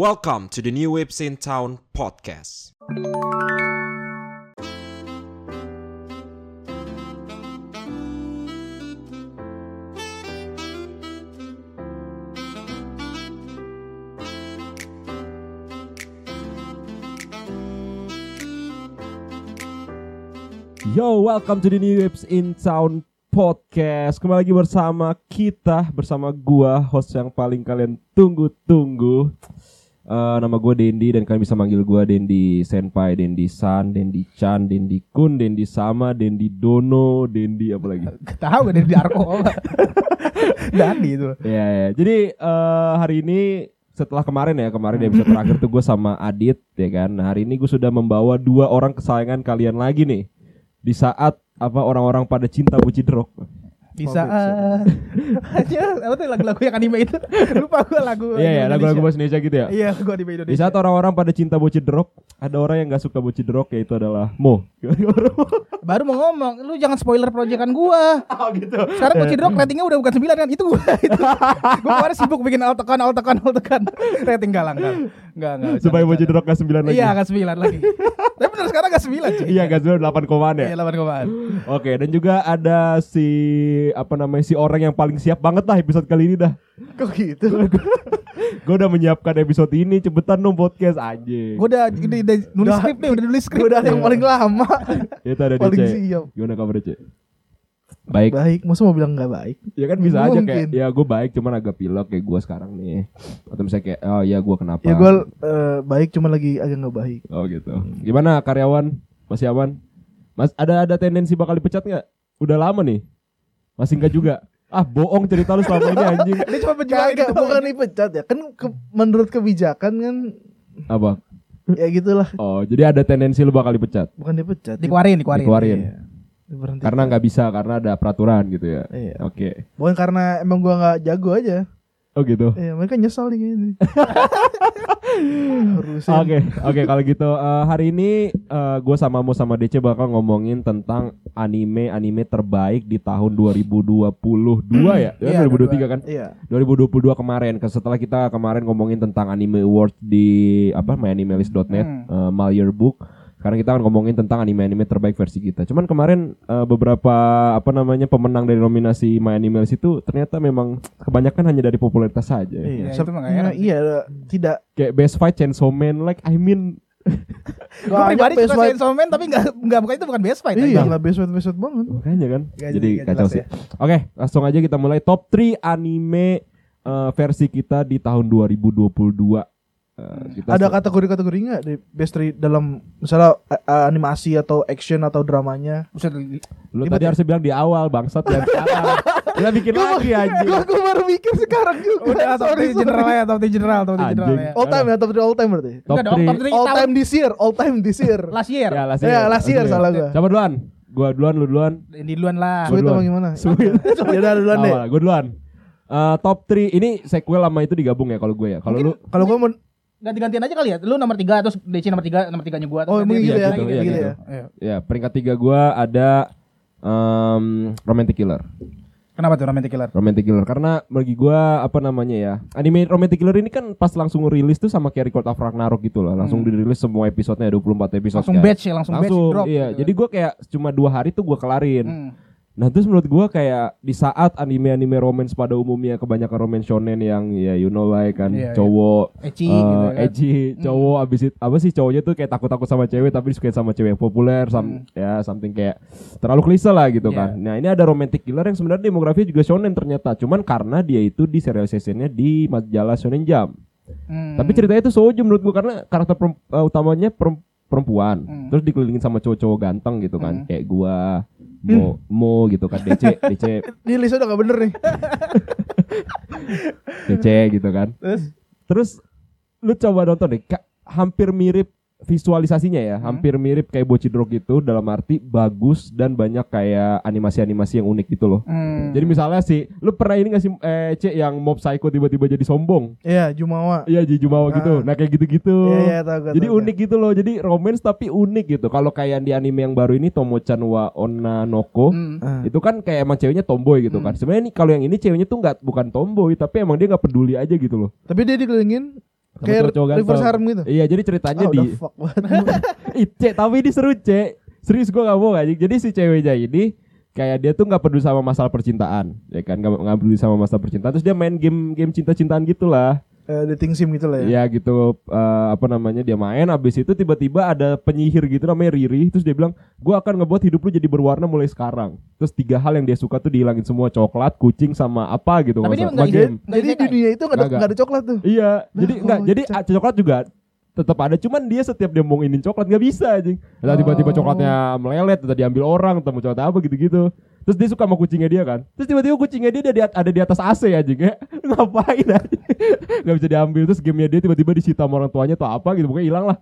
Welcome to the New Waves in Town podcast. Yo, welcome to the New Waves in Town podcast. Kembali lagi bersama kita, bersama gua, host yang paling kalian tunggu-tunggu. Eh, nama gue Dendi dan kalian bisa manggil gua Dendi Senpai, Dendi San, Dendi Chan, Dendi Kun, Dendi Sama, Dendi Dono, Dendi apa lagi? Tahu gak dari Darko Dandi itu. Ya, ya. Jadi eh, hari ini setelah kemarin ya, kemarin episode terakhir tuh gue sama Adit ya kan. Nah, hari ini gue sudah membawa dua orang kesayangan kalian lagi nih. Di saat apa orang-orang pada cinta buci drog. Di saat Hanya apa tuh lagu-lagu yang anime itu Lupa gue lagu Iya ya, lagu-lagu Indonesia. bahasa Indonesia gitu ya. Iya gue anime Indonesia Di saat orang-orang pada cinta bocil drog, ada orang yang gak suka bocil drog yaitu adalah Mo. Baru mau ngomong Lu jangan spoiler proyekan gua oh gitu. Sekarang Kunci Drog ratingnya udah bukan 9 kan Itu gua itu. Gue kemarin sibuk bikin alt tekan alt tekan alt tekan Rating galang kan Enggak enggak Supaya bocil drog gak 9 lagi. Iya gak 9 lagi Tapi bener sekarang gak 9 cuy Iya gak 9 8 komaan ya. Iya 8 komaan Oke, dan juga ada si apa namanya si orang yang paling siap banget lah episode kali ini dah. Kok gitu Gue udah menyiapkan episode ini, cepetan dong podcast aja. Gue udah, udah, udah nulis skrip nih Udah nulis skrip Gue udah yang paling lama Itu ada Paling siap Gimana kabar DC? Baik. Baik Masa mau bilang gak baik Ya kan bisa aja kayak Mungkin. ya gue baik cuman agak pilek kayak gue sekarang nih. Atau misalnya kayak oh ya gue kenapa? Ya gue eh, baik cuma lagi agak gak baik Oh gitu. Gimana karyawan? Masih aman? Mas ada ada tendensi bakal dipecat nggak? Udah lama nih. Masih enggak juga. Ah bohong cerita lu selama ini anjing. Dia cuma penjual Kagak bukan dipecat ya Kan ke- menurut kebijakan kan Apa? Ya gitulah Oh jadi ada tendensi lu bakal dipecat. Bukan dipecat Dikeluarin Dikeluarin Dikeluarin. Iya. Diberhentikan. Karena nggak bisa karena ada peraturan gitu ya. Iya. Oke. Bukan karena emang gua gak jago aja Oh gitu. Iya mereka nyesal nih kayaknya Harusin Oke, oke kalau gitu eh, hari ini gue sama Mo sama DC bakal ngomongin tentang anime-anime terbaik di tahun 2022 ya, ya Iya, 2023 kan? Iya 2022 kemarin ke setelah kita kemarin ngomongin tentang anime awards di apa myanimelist.net Hmm. eh, My Year Sekarang kita akan ngomongin tentang anime-anime terbaik versi kita. Cuman kemarin eh, beberapa apa namanya pemenang dari nominasi My Animalist itu ternyata memang kebanyakan hanya dari popularitas saja. ya. Iya, Ya, itu nggak heran Nah, iya tidak Kayak Best Fight Chainsaw Man like I mean Gue pribadi best suka fight. Chainsaw Man tapi gak, gak, bukan itu bukan best fight Iya lah best fight best fight banget makanya kan. Nggak- Jadi nggak kacau sih. ya. Oke, langsung aja kita mulai top 3 anime eh, versi kita di tahun 2022. Eh, kita Ada kategori-kategori nggak di best three dalam misalnya a- animasi atau action atau dramanya? Buset, Lu tadi ya? harus bilang di awal bangsat ya sekarang. Kita bikin lagi anjing. Aku baru mikir sekarang juga. Udah top Sorry, 3 general ya, top 3 general, top 3 general Anjing. ya. All time ya, top 3 all time berarti. Top Enggak dong, top 3. 3 All tahun time this year, all time this year. last year. Ya, last Ya, year. last year salah gua. Coba duluan. Gua duluan, lu duluan. Di duluan lah. Gua Sweet apa gimana? Sweet. Ya udah duluan deh. Gua duluan. Eh, top 3 ini sequel sama itu digabung ya kalau gue ya. Kalau lu Kalau gua mau Ganti-gantian aja kali ya. Lu nomor 3 terus DC nomor 3, nomor 3-nya gua. Oh, emang gitu ya? gitu, iya, gitu gitu. ya. Iya. ya peringkat 3 gua ada em, Romantic Killer. Kenapa tuh Romantic Killer? Romantic Killer karena bagi gua apa namanya ya anime Romantic Killer ini kan pas langsung rilis tuh sama kayak Record of Ragnarok gitu loh langsung dirilis semua episodenya 24 episode Hmm. Langsung kan. batch ya, langsung, batch langsung drop. iya gitu. jadi gua kayak cuma dua hari tuh gua kelarin Hmm. Nah terus menurut gua kayak di saat anime-anime romance pada umumnya kebanyakan romance shonen yang ya you know like kan Iya, iya. cowok Ecchi eh, gitu kan. edgy cowok abis itu apa sih cowoknya tuh kayak takut-takut sama cewek tapi disukain sama cewek yang populer some, ya something kayak terlalu klise lah gitu Hmm. Iya. kan nah ini ada romantic killer yang sebenarnya demografinya juga shonen ternyata cuman karena dia itu di serialisasinya di majalah Shonen Jump Hmm. tapi ceritanya itu sojo menurut gua karena karakter perem- eh, utamanya perem- perempuan Hmm. terus dikelilingin sama cowok-cowok ganteng gitu kan Hmm. kayak gua mo mo gitu kan DC DC Ini listnya udah gak bener nih. DC gitu kan. Terus? Terus lu coba nonton deh Kak, hampir mirip visualisasinya ya Hmm. hampir mirip kayak Bocidrog gitu dalam arti bagus dan banyak kayak animasi-animasi yang unik gitu loh hmm. jadi misalnya sih lu pernah ini gak sih eh C yang mob psycho tiba-tiba jadi sombong Iya, Jumawa. iya Ji Jumawa gitu Ah. nah kayak gitu-gitu Iya, iya, tahu jadi tahu unik gitu loh jadi romance tapi unik gitu kalau kayak di anime yang baru ini Tomo-chan wa Onna Noko Hmm. Ah. itu kan kayak emang ceweknya tomboy gitu kan sebenarnya ini kalau yang ini ceweknya tuh nggak bukan tomboy tapi emang dia nggak peduli aja gitu loh Tapi dia dikelilingin Kayak cowok-cowok ganteng. reverse harem gitu. Iya, jadi ceritanya Ah, di fuck Cek, tapi ini seru, Cek. Serius gue gak bohong anjing. Jadi si ceweknya ini kayak dia tuh nggak peduli sama masalah percintaan, ya kan? Gak, nggak peduli sama masalah percintaan. Terus dia main game game cinta-cintaan gitulah. Eh, dating sim gitu lah ya. Ya gitu eh, apa namanya dia main abis itu tiba-tiba ada penyihir gitu namanya Riri terus dia bilang gua akan ngebuat hidup lu jadi berwarna mulai sekarang terus tiga hal yang dia suka tuh dihilangin semua coklat kucing sama apa gitu Tapi dia nggak nggak usah- sama ide- game. Nggak Jadi di disekai? dunia itu nggak ada nggak ada coklat tuh. iya jadi Nah, enggak jadi kocak. ah, coklat juga tetap ada cuman dia setiap dia mau ingin coklat nggak bisa anjing. Entah tiba-tiba Oh. coklatnya melelet atau diambil orang atau mau coklat apa gitu-gitu. Terus dia suka sama kucingnya dia kan. Terus tiba-tiba kucingnya dia ada di, ada di atas AC anjing. Ya ngapain anjing? Nggak bisa diambil. Terus gamenya dia tiba-tiba disita sama orang tuanya atau apa gitu. Pokoknya hilang lah.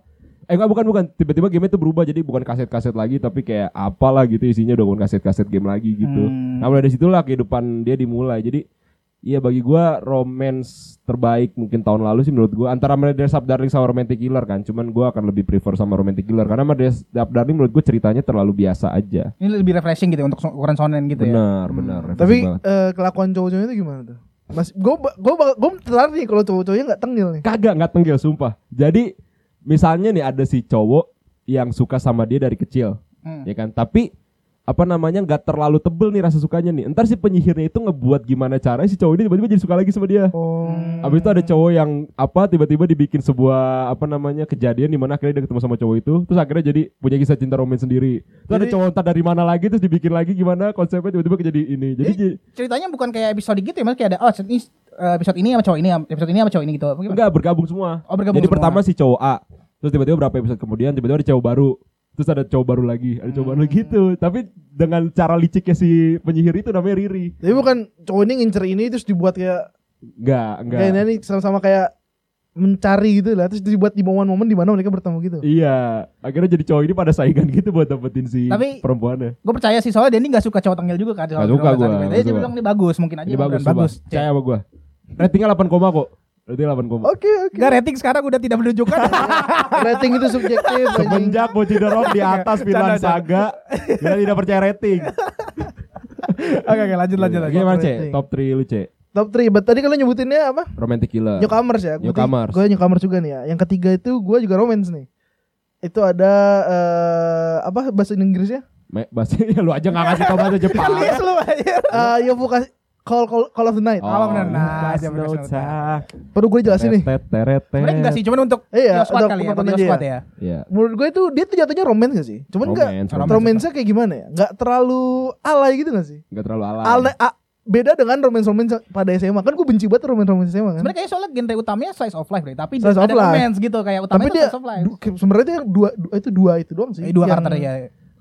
Eh enggak bukan bukan. Tiba-tiba gamenya itu berubah. Jadi bukan kaset-kaset lagi tapi kayak apalah gitu isinya udah bukan kaset-kaset game lagi gitu. Hmm. nah mulai dari situlah kehidupan dia dimulai. Jadi Iya bagi gua romance terbaik mungkin tahun lalu sih menurut gua antara Murder's Up Darling sama Romantic Killer kan. Cuman gua akan lebih prefer sama Romantic Killer karena Murder's Up Darling menurut gua ceritanya terlalu biasa aja. Ini lebih refreshing gitu untuk so- ukuran shonen gitu ya. benar, benar. Hmm. Tapi banget. eh, kelakuan cowok-cowoknya itu gimana tuh? Mas, gue gue gue tertarik nih kalau cowok-cowoknya nggak tengil nih. kagak nggak tenggel sumpah. Jadi misalnya nih ada si cowok yang suka sama dia dari kecil, Hmm. ya kan? Tapi apa namanya nggak terlalu tebel nih rasa sukanya nih. Entar si penyihirnya itu ngebuat gimana caranya si cowok ini tiba-tiba jadi suka lagi sama dia. Oh. Abis itu ada cowok yang apa tiba-tiba dibikin sebuah apa namanya kejadian di mana akhirnya dia ketemu sama cowok itu terus akhirnya jadi punya kisah cinta romance sendiri. Terus ada Jadi- cowok entah dari mana lagi terus dibikin lagi gimana konsepnya tiba-tiba jadi ini. Jadi Jadi ceritanya bukan kayak episode gitu ya, mas kayak ada oh ini eh, episode ini sama cowok ini, episode ini sama cowok ini gitu. Enggak bergabung semua. Oh, bergabung jadi semua. pertama si cowok A, terus tiba-tiba berapa episode kemudian tiba-tiba ada cowok baru. Terus ada cowok baru lagi, ada cowok baru Hmm. gitu. Tapi dengan cara liciknya si penyihir itu namanya Riri. Tapi bukan cowok ini ngincer ini terus dibuat kayak Enggak, enggak. kayak ini sama-sama kayak mencari gitu lah terus dibuat di momen-momen di mana mereka bertemu gitu. Iya, akhirnya jadi cowok ini pada saingan gitu buat dapetin si Tapi- perempuannya. Gue percaya sih soalnya Denny gak suka cowok tengil juga kan. Nggak suka gua, nggak Dia bilang ini bagus, mungkin aja Ini bagus, bagus. bagus. Percaya sama gua. Ratingnya 8 koma kok. Ratingnya 8 koma. Oke oke. Gak rating sekarang udah tidak menunjukkan. Rating itu subjektif. Semenjak Boci The Rock di atas Finland Saga, kita tidak percaya rating. Oke oke lanjut lanjut lanjut. Gimana, Cek? Top 3 lu, Cek. Top 3 but tadi kalian nyebutinnya apa? Romantic Killer. Newcomers ya. Newcomers. Gue newcomers juga nih ya. Yang ketiga itu gue juga romance nih. Itu ada eh, apa bahasa Inggrisnya? Me- bahasa ya lu aja gak ngasih tau bahasa Jepang. Alias lu aja. Eh Yofuka Call, Call Call of the Night. Oh, bener. Nah, jam. Perlu gue jelasin nih. Teret, teret, Sebenarnya enggak sih, cuman untuk Iya, Yo Squad untuk kali ya, untuk Yo aja Squad ya. ya. Iya. Menurut gue itu dia tuh jatuhnya romance gak sih? Cuman enggak Romance, romance. romance-nya kayak gimana ya? Enggak terlalu alay gitu gak sih? Gak terlalu alay. Alay, beda dengan romance-romance pada SMA. Kan gue benci banget romance-romance SMA kan. Sebenarnya kayaknya soalnya genre utamanya slice of life deh, tapi Slice ada romance gitu kayak Tapi utamanya dia slice of life. sebenarnya dia dua, du- itu dua itu doang sih. Eh, dua karakter ya.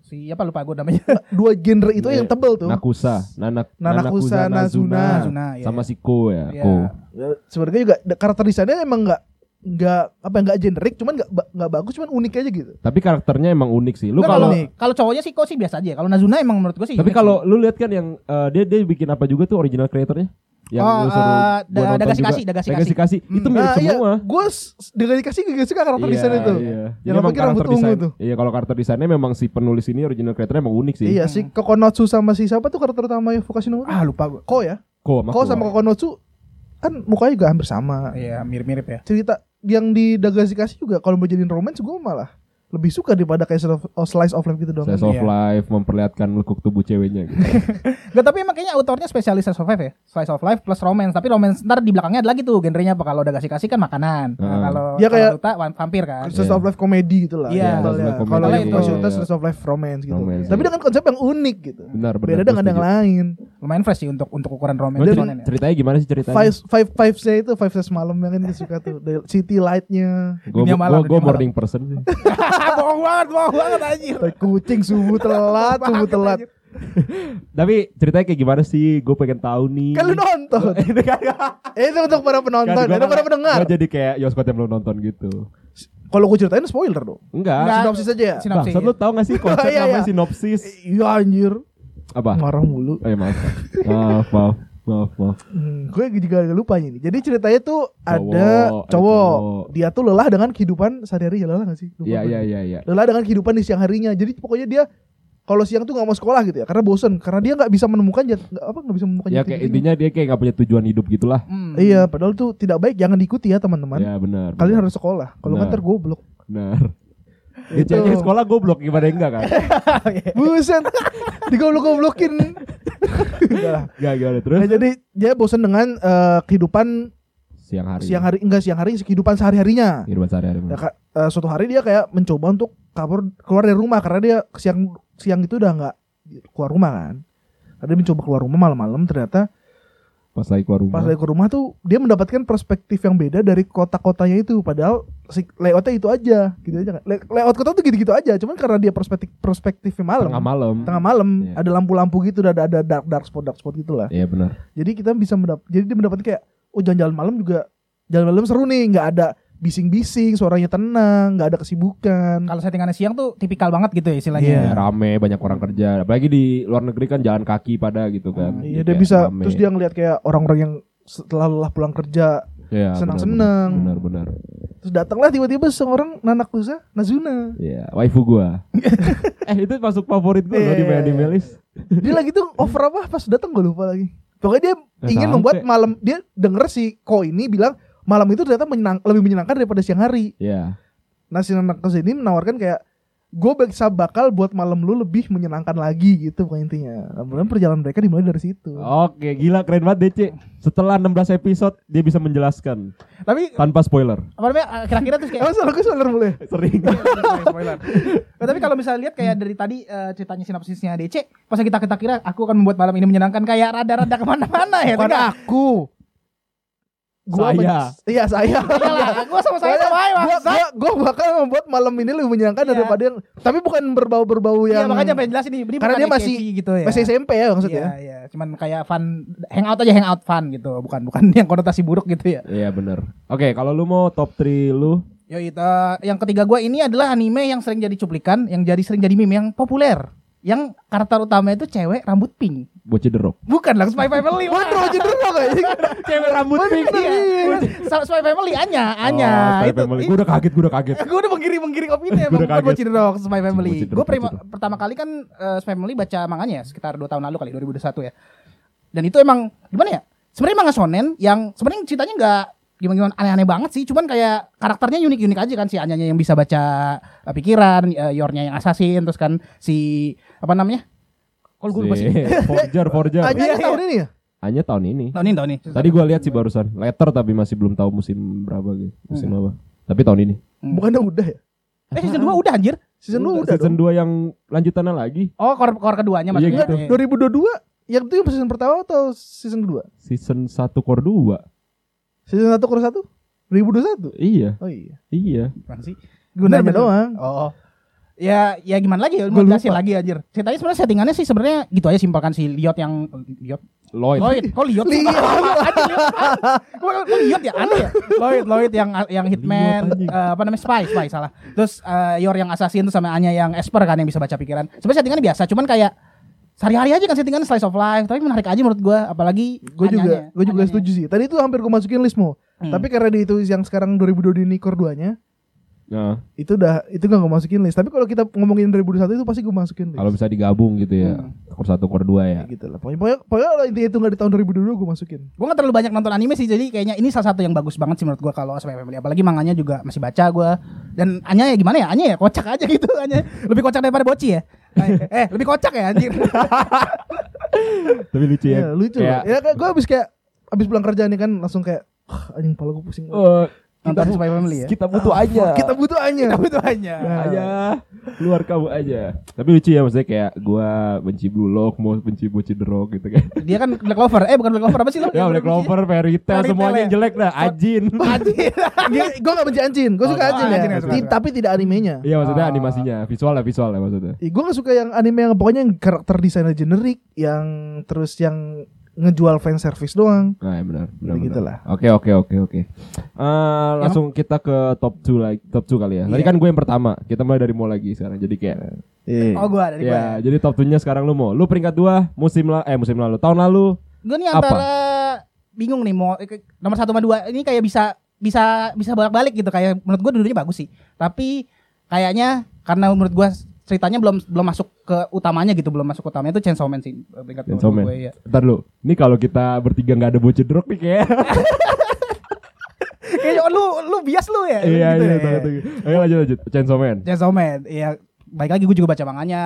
Siapa lupa gue namanya. Dua genre itu yang Iya. tebel tuh. Nakusa, Nanak, Nanakusa, Nazuna. Nazuna, iya. sama si Ko ya, Iya. Ko. Ya, sebenarnya juga karakter desainnya emang nggak nggak apa nggak generik cuman nggak nggak bagus cuman unik aja gitu Tapi karakternya emang unik sih. Lu kalau kalau kalau cowoknya sih kok sih biasa aja. Kalau Nazuna emang menurut gue sih. tapi kalau lu lihat kan yang eh, dia dia bikin apa juga tuh original creatornya? Yang Oh, lu suruh gua Da- Dagasi. Kasih, Dagasi Dagasi Kasih. Kasih. Itu Hmm. mirip nah iya semua. gue dengan dikasih gak suka karakter desain itu Iya. Yang apalagi rambut karakter ungu desain- tuh. Iya, kalau karakter desainnya memang si penulis ini original creatornya emang unik sih. iya si Kokonotsu sama si siapa tuh karakter utama yang Fukashi no Ah lupa gue. Ko ya Ko Ko. sama Kokonotsu kan mukanya juga hampir sama Iya mirip-mirip ya. cerita yang di Dagasi Kasih juga kalau mau jadiin romance gue malah lebih suka daripada kayak slice of, oh, slice of life gitu dong Slice of Iya. life memperlihatkan lekuk tubuh ceweknya gitu. Gak tapi emang kayaknya autornya spesialis slice of life ya. Slice of life plus romance. Tapi romance ntar di belakangnya ada lagi tuh genrenya apa kalau udah kasih kasih kan makanan. Nah, Heeh. kalau Dia kayak- duta vampir kan. Slice Iya. of life komedi gitu lah Iya, Kalau Itu, iya. slice of life romance gitu Romance, tapi iya. dengan konsep yang unik gitu Benar, benar. beda dengan yang lain Lumayan fresh sih untuk untuk ukuran romance ya. ceritanya gimana sih ceritanya? five five five saya itu five saya semalam yang kan kita suka tuh city lightnya Gue Dunia malam, gue malam. morning person sih. bohong banget, bohong banget anjir. Tai kucing subuh telat subuh telat. Tapi ceritanya kayak gimana sih? Gue pengen tahu nih. kan lu nonton Itu kan itu untuk para penonton itu para pendengar Gue jadi kayak Yoskot yang belum nonton gitu. kalau gue ceritain spoiler dong Enggak. Sinopsis aja ya Sinopsis. Bangsat lu tau gak sih konsep Iya, namanya iya. sinopsis? iya anjir Apa? marah mulu Eh maaf. Maaf, maaf. Maaf, maaf. Hmm, gue juga lupa ini. Jadi ceritanya tuh Cowok, ada cowok. cowok. Dia tuh lelah dengan kehidupan sehari-hari ya lelah gak sih? Iya, iya, iya, iya. Lelah dengan kehidupan di siang harinya. Jadi pokoknya dia kalau siang tuh nggak mau sekolah gitu ya karena bosen karena dia nggak bisa menemukan jat, apa nggak bisa menemukan Ya kayak intinya dia kayak nggak punya tujuan hidup gitulah. Hmm. iya padahal tuh tidak baik jangan diikuti ya teman-teman Ya benar. kalian benar. harus sekolah kalau nggak Benar. ntar goblok benar. Cewek sekolah goblok gimana enggak kan? buset digoblok-goblokin Enggak. Enggak gimana terus? Nah, jadi dia bosan dengan eh, kehidupan Siang hari. siang hari enggak siang hari kehidupan sehari-harinya Kehidupan sehari-hari. Ya, Kak, eh, suatu hari dia kayak mencoba untuk kabur keluar dari rumah karena dia siang siang itu udah nggak keluar rumah kan. Dia mencoba keluar rumah malam-malam ternyata Pas lagi keluar rumah. pas lagi keluar rumah tuh dia mendapatkan perspektif yang beda dari kota-kotanya itu padahal si layoutnya itu aja gitu aja kan. Lay- Layout kota tuh gitu-gitu aja cuman karena dia perspektif perspektifnya malam tengah malam. tengah malam Iya. ada lampu-lampu gitu ada ada dark dark spot dark spot gitu lah. Iya benar. Jadi kita bisa mendap jadi dia mendapatkan kayak oh jalan-jalan malam juga jalan malam seru nih nggak ada bising-bising suaranya tenang nggak ada kesibukan Kalau settingannya siang tuh tipikal banget gitu ya istilahnya. Iya. Ya, rame banyak orang kerja. Apalagi di luar negeri kan jalan kaki pada gitu kan. Iya Jadi dia bisa rame. terus dia ngeliat kayak orang-orang yang setelah lelah pulang kerja Ya, senang-senang. Benar benar. terus datanglah tiba-tiba seorang Nanakusa Nazuna Iya, waifu gua. eh itu masuk favorit gua loh di Iya. anime list. dia lagi tuh over apa pas datang gue lupa lagi pokoknya dia ingin sampai. membuat malam dia denger si Ko ini bilang malam itu ternyata menyenang, lebih menyenangkan daripada siang hari Iya. nah si Nanakusa ini menawarkan kayak gue bisa bakal buat malam lu lebih menyenangkan lagi gitu pokoknya intinya kemudian perjalanan mereka dimulai dari situ Oke, gila keren banget DC. Setelah 16 episode dia bisa menjelaskan Tapi tanpa spoiler. apa namanya eh, kira-kira terus kayak emang salah gue spoiler boleh Sering. spoiler. Nah, tapi kalau misalnya lihat kayak dari tadi eh, ceritanya sinopsisnya DC, pas kita kita kira aku akan membuat malam ini menyenangkan kayak rada-rada ke mana-mana ya. bukan Tidak. aku Gua Saya. men- iya saya Iyalah, gua sama saya sama aja, gua, gua, gua bakal membuat malam ini lebih menyenangkan Iya. daripada yang tapi bukan berbau-berbau Iya, yang makanya pengen jelasin nih. Ini Karena bukan dia masih- gitu ya. masih SMP ya maksudnya Iya, iya. Cuman kayak fun hangout aja hangout fun gitu, bukan bukan yang konotasi buruk gitu ya. Iya benar. Oke, kalau lu mau top 3 lu Yo itu yang ketiga gua ini adalah anime yang sering jadi cuplikan, yang jadi sering jadi meme yang populer. Yang karakter utama itu cewek rambut pink. Bocah derok. Bukan lah Spy Family. Waduh, aja dulu kayak cewek rambut pink. Iya. Sa- Spy Family Anya, Anya. Oh, Spy itu. Family. Gua udah kaget, gua udah kaget. gue udah menggiring menggiring opini emang udah bukan. Bocin Rock Spy Family. Gue pertama kali kan eh, Spy Family baca manganya sekitar 2 tahun lalu kali 2021 ya. Dan itu emang gimana ya? Sebenarnya manga shonen yang sebenarnya ceritanya nggak gimana gimana aneh-aneh banget sih, cuman kayak karakternya unik-unik aja kan si Anyanya yang bisa baca eh, pikiran, eh, Yornya yang assassin, terus kan si apa namanya? Kalau gue lupa sih. Si- Forger, Forger. Aja Iya, tahun ini ya Hanya tahun ini. Tahun ini tahun ini. Tadi gua lihat sih barusan. Letter tapi masih belum tahu musim berapa gitu. Musim Hmm. apa. Tapi tahun ini. bukannya udah ya Eh season 2 udah anjir. season 2 udah season dong 2 yang lanjutannya lagi. Oh, kor kor keduanya Iya, maksudnya. gitu. Iya. 2022 yang itu yang season pertama atau season kedua Season 1 core 2. season 1 kurang 1 2021 Iya, oh iya iya. Gimana sih? gue nanya Bener-bener. doang Oh. Ya, ya gimana lagi ya? Mau jelasin lagi anjir. Ceritanya sebenarnya settingannya sih sebenarnya gitu aja simpel kan si Liot yang Liot. Lloyd. Lloyd, kok Liot? Liot. Kok Liot ya? Aneh ya? Lloyd, Lloyd yang yang hitman, eh, apa namanya spy, spy salah. Terus eh, Yor yang assassin tuh sama Anya yang esper kan yang bisa baca pikiran. Sebenarnya settingannya biasa, cuman kayak sehari-hari aja kan settingannya slice of life, tapi menarik aja menurut gua, apalagi gue juga gue juga Anyanya. setuju sih tadi itu hampir gue masukin listmu Hmm. tapi karena di itu yang sekarang 2022 ini core 2 nya Nah, itu udah itu gak gue masukin list. Tapi kalau kita ngomongin 2021 itu pasti gue masukin list. Kalau bisa digabung gitu ya. Hmm. Core 1 core 2 ya. Gitu lah. Pokoknya, pokoknya, pokoknya kalau intinya itu gak di tahun 2022 gue masukin. Gue gak terlalu banyak nonton anime sih Jadi kayaknya ini salah satu yang bagus banget sih menurut gue Kalau Spy Family. Apalagi manganya juga masih baca gue Dan Anya ya gimana ya? Anya ya kocak aja gitu Anya. Lebih kocak daripada Boci ya? Eh, eh lebih kocak ya anjir. Tapi lucu ya. Iya lucu Kayak- ya kayak gue abis kayak abis pulang kerja nih kan langsung kayak "Wah, anjing kepala gue pusing Oh, Nonton Spy Family ya kita butuh aja. kita butuh Anya Kamu itu Anya aja. Keluar kamu aja. Tapi lucu ya maksudnya kayak gua benci Blue Lock, mau benci Bocah Derok gitu kan. Dia kan Black Clover Eh bukan Black Clover apa sih lo ya Black Clover, Fairy Tail, semuanya yang ya. jelek dah. Ajin. Anjir gue gak benci Anjin gue Oh, suka Oh, ya tapi tidak animenya Iya maksudnya Oh. animasinya, visualnya visualnya maksudnya. gue gak suka yang anime yang pokoknya yang karakter desainnya generik yang terus yang ngejual fan service doang Nah, ya benar, benar. gitu benar. lah. Oke, oke, oke, oke. Eh, langsung kita ke top 2 lagi, top 2 kali ya. Tadi Iya. kan gue yang pertama. Kita mulai dari mau lagi sekarang. Jadi kayak Iya. Oh gue dari gue ya, jadi top 2-nya sekarang lu mau. Lu peringkat 2 musim la eh musim lalu, tahun lalu. Gue nih Apa? antara bingung nih mau eh, nomor satu sama dua ini kayak bisa bisa bisa bolak balik gitu kayak menurut gue dulunya bagus sih tapi kayaknya karena menurut gue ceritanya belum belum masuk ke utamanya gitu, belum masuk ke utamanya itu Chainsaw Man sih. peringkat Chainsaw Man. gue, iya. Ntar lu, ini kalau kita bertiga nggak ada bocah drok nih kayak. Kayak lu lu bias lu ya. iya gitu iya. ya. tahu, tahu. Ayo lanjut lanjut. Chainsaw Man. Chainsaw Man. Iya, baik lagi gue juga baca manganya.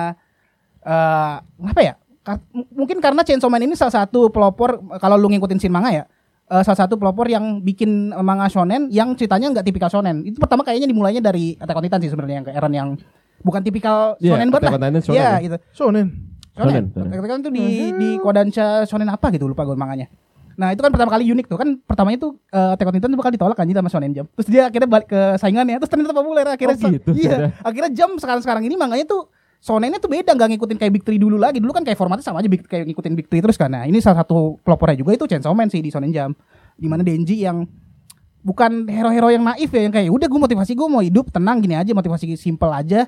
Eh, apa ya? M- mungkin karena Chainsaw Man ini salah satu pelopor kalau lu ngikutin scene manga ya. eh, salah satu pelopor yang bikin manga shonen yang ceritanya nggak tipikal shonen. Itu pertama kayaknya dimulainya dari Attack on Titan sih sebenarnya yang ke Eren yang bukan tipikal Iya, shonen banget lah. Iya, ya. gitu. Shonen. Shonen, Titan itu di di Kodansha shonen apa gitu lupa gue manganya. Nah itu kan pertama kali unik tuh kan pertamanya tuh uh, Attack on Titan tuh bakal ditolak kan sama Shonen Jump. Terus dia akhirnya balik ke saingannya terus ternyata populer akhirnya. Oh, gitu, iya. ternyata. Akhirnya Jump sekarang-sekarang ini manganya tuh Shonennya tuh beda nggak ngikutin kayak Big Three dulu lagi. Dulu kan kayak formatnya sama aja Big, kayak ngikutin Big Three terus kan. Nah, ini salah satu pelopornya juga itu Chainsaw Man sih di Shonen Jump. Di mana Denji yang bukan hero-hero yang naif ya yang kayak udah gue motivasi gue mau hidup tenang gini aja motivasi simple aja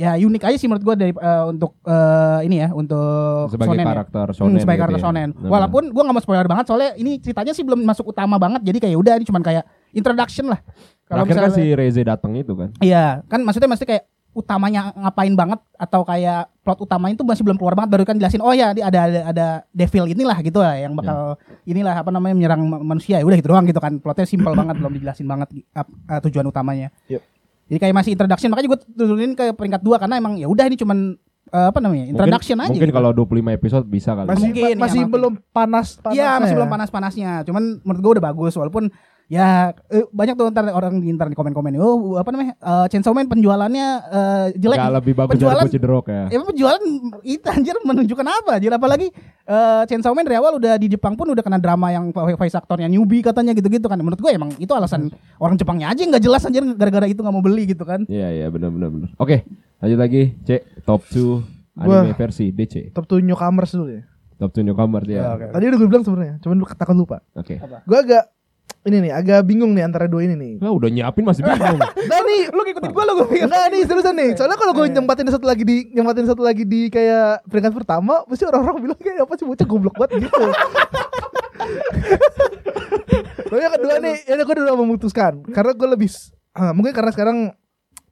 ya unik aja sih menurut gue dari eh, untuk eh, ini ya untuk Sebagai shonen ya. karakter Hmm, shonen sebagai gitu karakter ya. shonen. Walaupun gua nggak mau spoiler banget soalnya ini ceritanya sih belum masuk utama banget jadi kayak udah ini cuman kayak introduction lah. Kalau Terakhir kan si misalnya Reze datang itu kan. Iya, kan maksudnya mesti kayak utamanya ngapain banget atau kayak plot utamanya itu masih belum keluar banget baru kan jelasin oh ya ada ada ada devil inilah gitu lah yang bakal inilah apa namanya menyerang ma- manusia ya udah gitu doang gitu kan plotnya simpel banget belum dijelasin banget uh, tujuan utamanya. Yep. Jadi kayak masih introduction makanya gue turunin ke peringkat dua karena emang ya udah ini cuman uh, apa namanya introduction mungkin, aja. Mungkin gitu. kalau 25 episode bisa kali. Masih Mungkin, ya, masih maafin. belum panas panas. Iya masih belum panas-panasnya. Cuman menurut gue udah bagus walaupun ya eh, banyak tuh ntar orang di ntar di komen-komen oh apa namanya eh, Chainsaw Man penjualannya eh, jelek. Gak lebih bagus penjualan, Drok ya. Ya penjualan itu anjir menunjukkan apa? Anjir apalagi eh, Chainsaw Man dari awal udah di Jepang pun udah kena drama yang voice actornya newbie katanya gitu-gitu kan. Menurut gue emang itu alasan orang Jepangnya aja nggak jelas anjir gara-gara itu nggak mau beli gitu kan. Iya iya benar benar benar. Oke, lanjut lagi. C top 2 Gua- anime versi DC. Top 2 newcomers dulu ya. Top 2 newcomer Ya, ya. oke. Tadi udah gue bilang sebenarnya, cuman lu takut lupa. Oke. Gue agak ini nih agak bingung nih antara dua ini nih. Lah udah nyiapin masih bingung. Nah nih, Lu ngikutin gue lu gue enggak nih seriusan nih. Soalnya kalau gue nyempatin satu lagi di nyempatin satu lagi di kayak peringkat pertama, pasti orang-orang bilang kayak apa sih bocah goblok banget gitu. Tapi yang kedua nih, ya gue udah memutuskan karena gue lebih ah, mungkin karena sekarang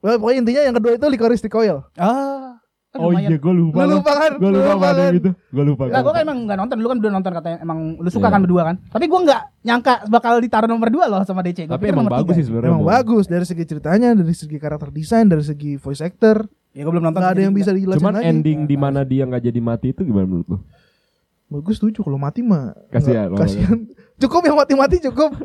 well, pokoknya intinya yang kedua itu licorice recoil. Ah. Kan oh lumayan. iya gue lupa. Lu lupa kan? Gue Lu lupa lupa kan? itu. Gue lupa. Nah, gue gua kan lupa. emang nggak nonton, lu kan udah nonton katanya emang lu suka Iya. kan berdua kan. Tapi gue nggak nyangka bakal ditaruh nomor dua loh sama DC. Gua Tapi emang bagus tiga. sih sebenarnya. Emang bagus dari segi ceritanya, dari segi karakter desain, dari segi voice actor. Ya gue belum nonton. Nggak ada yang bisa dijelasin Cuman lagi. ending di mana dia nggak jadi mati itu gimana menurut lu? Bagus setuju kalau mati mah. Kasihan, Kasihan. Cukup yang mati-mati cukup.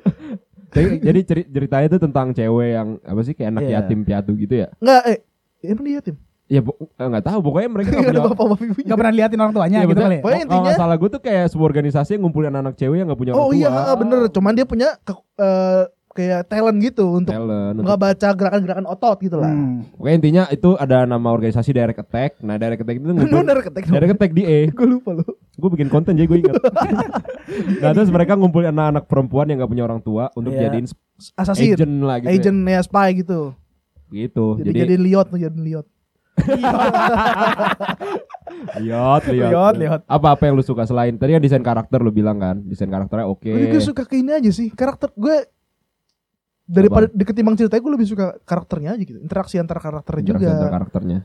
Jadi, jadi ceri- ceritanya itu tentang cewek yang apa sih kayak anak Iya. yatim piatu gitu ya? Enggak, eh emang dia tim. Ya eh, nggak tahu pokoknya mereka Enggak nggak punya bapak bapak ibunya. Gak pernah liatin orang tuanya Iya, gitu betul. kali ya. Pokoknya Oh, kalau nggak intinya- salah gue tuh kayak sebuah organisasi yang ngumpulin anak cewek yang nggak punya orang Oh tua. iya, ah, bener. Cuman dia punya ke- eh, kayak talent gitu untuk nggak baca gerakan-gerakan otot gitu lah. Hmm. Pokoknya intinya itu ada nama organisasi Direct Attack. Nah, Direct Attack itu ngumpulin dari ketek Direct Attack di E. Gue lupa lu. Gue bikin konten jadi gue ingat. nah, terus mereka ngumpulin anak-anak perempuan yang nggak punya orang tua untuk Iya. jadiin Assassin. agent lah gitu. Agent ya spy gitu. Ya. Gitu. Jadi, Jadi, jadi liot tuh jadi liot. Lihat, lihat. Lihat, lihat. Apa apa yang lu suka selain tadi kan desain karakter lu bilang kan, desain karakternya oke. Gue juga suka ke ini aja sih. Karakter gue daripada di ketimbang ceritanya gue lebih suka karakternya aja gitu. Interaksi antara karakter Interaksi juga. antara karakternya.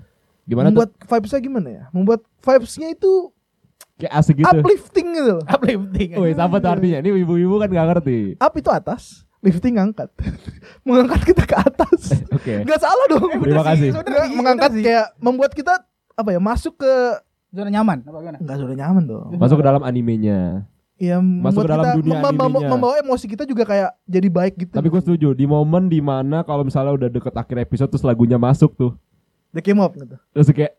Gimana Membuat vibesnya gimana ya? Membuat vibesnya itu tuh? Kayak asik gitu. uplifting gitu. loh. Uplifting. Wih, apa tuh artinya? Ini ibu-ibu kan gak ngerti. Up itu atas, lifting ngangkat. Mengangkat kita ke atas. Oke. Gak salah dong. Terima kasih. Nggak, mengangkat kayak membuat kita apa ya masuk ke zona nyaman apa gimana? nggak sudah nyaman dong. Masuk ke dalam animenya. Ya Masuk membuat ke dalam kita dunia mem- mem- animenya. membawa emosi kita juga kayak jadi baik gitu. Tapi gue setuju di momen di mana kalau misalnya udah deket akhir episode terus lagunya masuk tuh, The came up gitu. terus kayak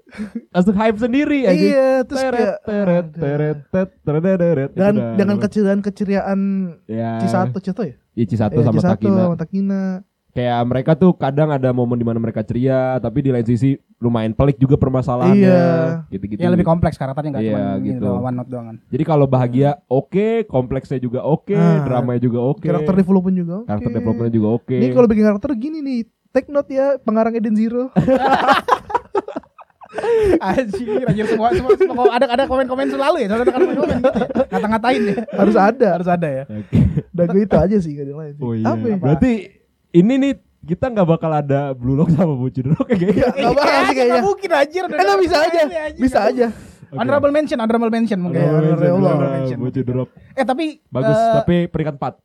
langsung hype sendiri aja. Iya, terus teret, kayak teret, teret, tet, teret, dan Itu dah. dengan keceriaan-keceriaan ya, Cisato Cisato ya? Iya, Cisato Eh, sama Cisato Takina. sama Takina. Kayak mereka tuh kadang ada momen di mana mereka ceria, tapi di lain sisi lumayan pelik juga permasalahannya. Iya. Gitu-gitu. Ya lebih kompleks karakternya nggak Iya, cuma gitu. gitu. one note doang kan. Jadi kalau bahagia oke, kompleksnya juga oke, Ah, dramanya juga oke. Karakter development juga. oke. Karakter developmentnya juga oke. Ini kalau bikin karakter gini nih, take note ya pengarang Eden Zero. Anjir, anjir semua semua, semua ada ada komen-komen selalu ya. Ada komen-komen gitu ya. Ngata-ngatain ya. Harus ada. Harus ada ya. Oke. Dan gue itu aja sih gak ada lain sih. Oh iya. Apa ya? Berarti ini nih kita nggak bakal ada Blue Lock sama Bocudrok kayak gitu. Gak bakal sih kayaknya. Nggak mungkin anjir. Eh nggak bisa aja, bisa aja. Honorable mention, honorable mention mungkin. Oke, honorable Honorable mention. Bocudrok. Eh tapi Bagus, eh, tapi peringkat 4.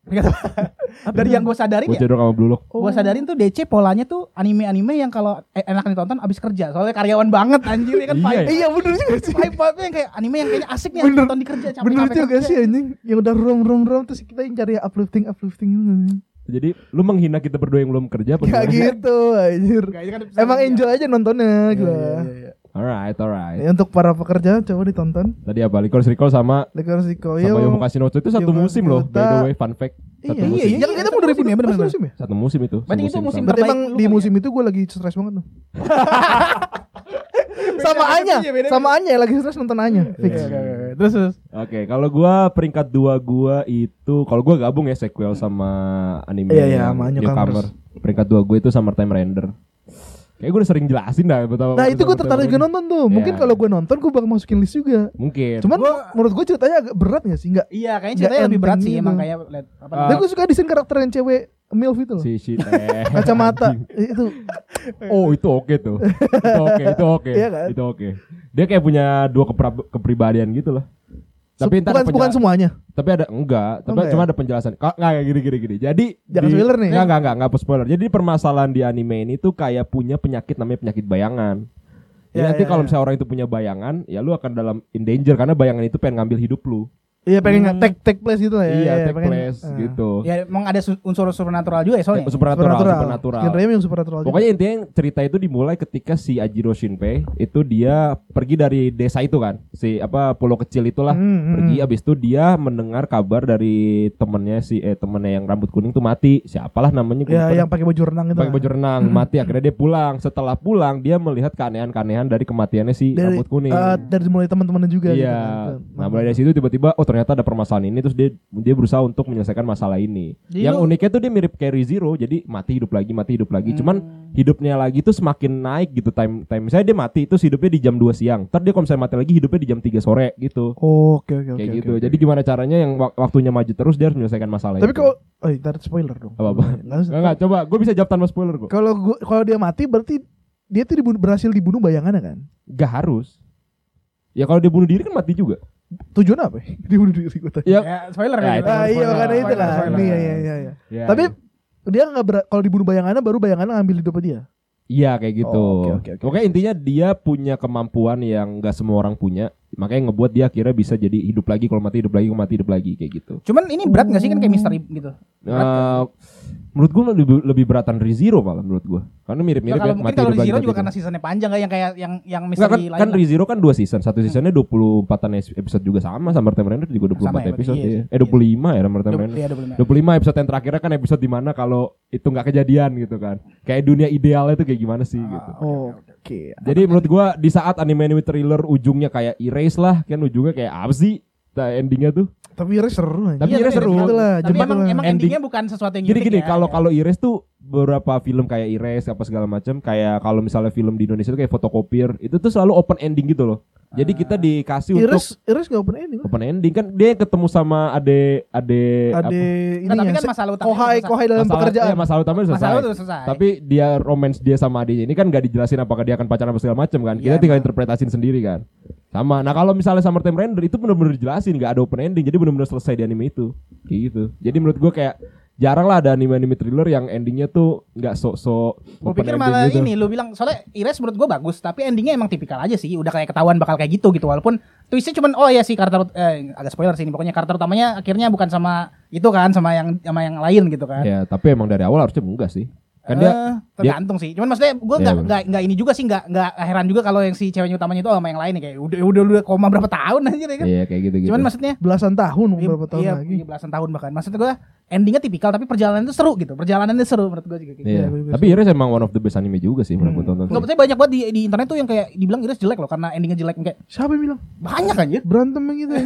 dari yang gue sadarin ya, Bocudrok sama Blue Lock. gue sadarin tuh DC polanya tuh anime-anime yang kalau eh, enak ditonton abis kerja. Soalnya karyawan banget anjir ya kan. Iya, vibe- Iya bener juga sih. Vibe-vibe yang kayak anime yang kayaknya asik nih Bener. nonton di kerja capek Bener juga sih anjing. Yang udah rom rom rom terus kita yang cari uplifting uplifting gitu. Jadi lu menghina kita berdua yang belum kerja apa Gak gitu anjir. Ini kan Emang enjoy aja nontonnya Iya, gua. iya, iya, iya. Alright, alright. Ya, untuk para pekerja coba ditonton. Tadi apa? Licorice Recall sama Licorice sama Recoil. Yomo Casino itu satu Yomo musim loh. By the way, fun fact. Satu Iya, musim. iya, iya. Kita mau dari ya, bener. musim ya. Satu musim itu. Berarti itu musim sama. Berarti terbaik emang di musim itu gue lagi stres banget tuh. sama Anya, sama Anya lagi stres nonton Anya. Fix. Oke, oke, oke. Terus terus. Oke, kalau gua peringkat dua gua itu kalau gua gabung ya sequel sama anime Iya, iya, yang sama Newcomer. Newcomers. Peringkat dua gue itu Summertime Render. Kayak gue udah sering jelasin dah betapa. Nah itu gue tertarik juga Render. nonton tuh. Mungkin Iya. kalau gue nonton gue bakal masukin list juga. Mungkin. Cuman menurut gue ceritanya agak berat gak sih? Enggak. Iya, kayaknya ceritanya lebih berat sih gitu. emang kayak liat- apa namanya? Dan gue suka desain karakter yang cewek MILF itu loh. si shit eh. Kacamata itu. Oh itu oke tuh. itu oke, itu oke. Iya kan? Itu oke. Dia kayak punya dua kepribadian gitu lah. Tapi bukan bukan semuanya. Tapi ada enggak, tapi enggak cuma ya? ada penjelasan. Kok enggak kayak gini gini gini. Jadi Jangan spoiler nih. Enggak enggak enggak enggak spoiler. Jadi permasalahan di anime ini tuh kayak punya penyakit namanya penyakit bayangan. Jadi Ya, nanti ya, kalau ya. misalnya orang itu punya bayangan, ya lu akan dalam in danger karena bayangan itu pengen ngambil hidup lu. Iya pengen Hmm. take take place gitu lah ya. iya, Iya, take pengen- place ah. gitu. Ya emang ada su- unsur supernatural juga ya soalnya. supernatural, supernatural. Genre-nya yang supernatural juga. Pokoknya intinya cerita itu dimulai ketika si Ajiro Shinpei itu dia pergi dari desa itu kan, si apa pulau kecil itulah Hmm, hmm, pergi. hmm. Abis itu dia mendengar kabar dari temennya si eh temennya yang rambut kuning tuh mati. Siapalah namanya? Ya yang pakai baju renang itu. pakai baju renang mati akhirnya dia pulang setelah pulang dia melihat keanehan-keanehan dari kematiannya si dari rambut kuning eh, dari mulai teman-temannya juga gitu iya kan. nah mulai dari situ tiba-tiba oh ternyata ada permasalahan ini terus dia dia berusaha untuk menyelesaikan masalah ini Jadi yang lu- uniknya tuh dia mirip kayak Zero jadi mati hidup lagi mati hidup lagi Hmm. cuman hidupnya lagi tuh semakin naik gitu time time misalnya dia mati itu hidupnya di jam 2 siang ntar dia kalau misalnya mati lagi hidupnya di jam 3 sore gitu Oh, Oke oke oke. kayak oke, gitu oke. jadi gimana caranya yang wak- waktunya maju terus dia harus menyelesaikan masalah Tapi itu. kalau oh ntar spoiler dong. apa apa. Enggak, enggak, coba gue bisa jawab tanpa spoiler kok Kalau gua kalau dia mati berarti dia tuh dibunuh, berhasil dibunuh bayangannya kan? Gak harus. Ya kalau dia bunuh diri kan mati juga. Tujuan apa? ya? dibunuh diri gue tadi. Ya, Ya, spoiler Ya, ya. itu Ah, iya makanya itu spoiler. Iya iya iya. iya. ya, Tapi ya. dia nggak ber- kalau dibunuh bayangannya baru bayangannya ngambil hidupnya dia. Iya kayak gitu. Oh, oke, oke, oke. Pokoknya intinya dia punya kemampuan yang gak semua orang punya. Makanya ngebuat dia akhirnya bisa jadi hidup lagi kalau mati hidup lagi kalau mati hidup lagi kayak gitu. Cuman ini berat gak sih kan kayak misteri gitu? Berat Eh, menurut gua lebih lebih beratan Rizero malah menurut gua. Karena mirip-mirip Nah, kalau ya mungkin mati kalau hidup lagi. Zero mati juga karena seasonnya panjang kayak yang kayak yang yang misteri kan, lain. kan. ReZero kan dua season. Satu seasonnya 24-an episode juga sama sama Time Render juga 24 Sama ya, episode iya ya. Eh 25 ya Time Dua- Render. Iya, 25. 25 episode yang terakhirnya kan episode di mana kalau itu nggak kejadian gitu kan. Kayak dunia idealnya itu kayak gimana sih gitu. Oh, Oke. Jadi menurut gua di saat anime anime thriller ujungnya kayak erase lah, kan ujungnya kayak apa sih? Endingnya tuh. Tapi Iris seru aja. Tapi Iya, Iris seru. Tapi emang lah. emang Ending- endingnya bukan sesuatu yang Gini gini, ya, kalau ya. kalau erase tuh beberapa film kayak erase apa segala macam kayak kalau misalnya film di Indonesia tuh kayak fotokopier itu tuh selalu open ending gitu loh. Jadi kita dikasih untuk Iris Iris gak open ending. open ending kan dia ketemu sama ade ade apa- ini Nah, tapi ya, kan masalah utamanya kohai kohai dalam masalah, pekerjaan. iya, masalah utamanya udah selesai. Masalah udah selesai. Tapi dia romance dia sama adiknya ini kan gak dijelasin apakah dia akan pacaran apa segala macam kan. Kita Iya, tinggal emang. interpretasin sendiri kan. Sama. Nah kalau misalnya Summertime Render itu benar-benar dijelasin nggak ada open ending. Jadi benar-benar selesai di anime itu. Kayak gitu. Jadi menurut gua kayak jarang lah ada anime-anime thriller yang endingnya tuh nggak sok-sok Gue pikir malah gitu. ini lu bilang soalnya Ires menurut gue bagus tapi endingnya emang tipikal aja sih udah kayak ketahuan bakal kayak gitu gitu walaupun twistnya cuman oh ya sih karakter eh, agak spoiler sih ini pokoknya karakter utamanya akhirnya bukan sama itu kan sama yang sama yang lain gitu kan Ya tapi emang dari awal harusnya enggak sih. Kan dia Eh, tergantung sih cuman maksudnya gue Iya, nggak bener. nggak ini juga sih nggak nggak heran juga kalau yang si ceweknya utamanya itu sama yang lain nih kayak udah udah udah koma berapa tahun aja kan Iya kayak gitu gitu. cuman maksudnya belasan tahun beberapa tahun iya, lagi. iya, belasan tahun bahkan maksud gue endingnya tipikal tapi perjalanan itu seru gitu perjalanannya seru menurut gue juga gitu Iya. Iya, gue juga Tapi Iris emang one of the best anime juga sih menurut gua tonton. Nggak, maksudnya banyak banget di, di internet tuh yang kayak dibilang Iris jelek loh karena endingnya jelek kayak Siapa yang bilang? banyak aja. Berantem gitu.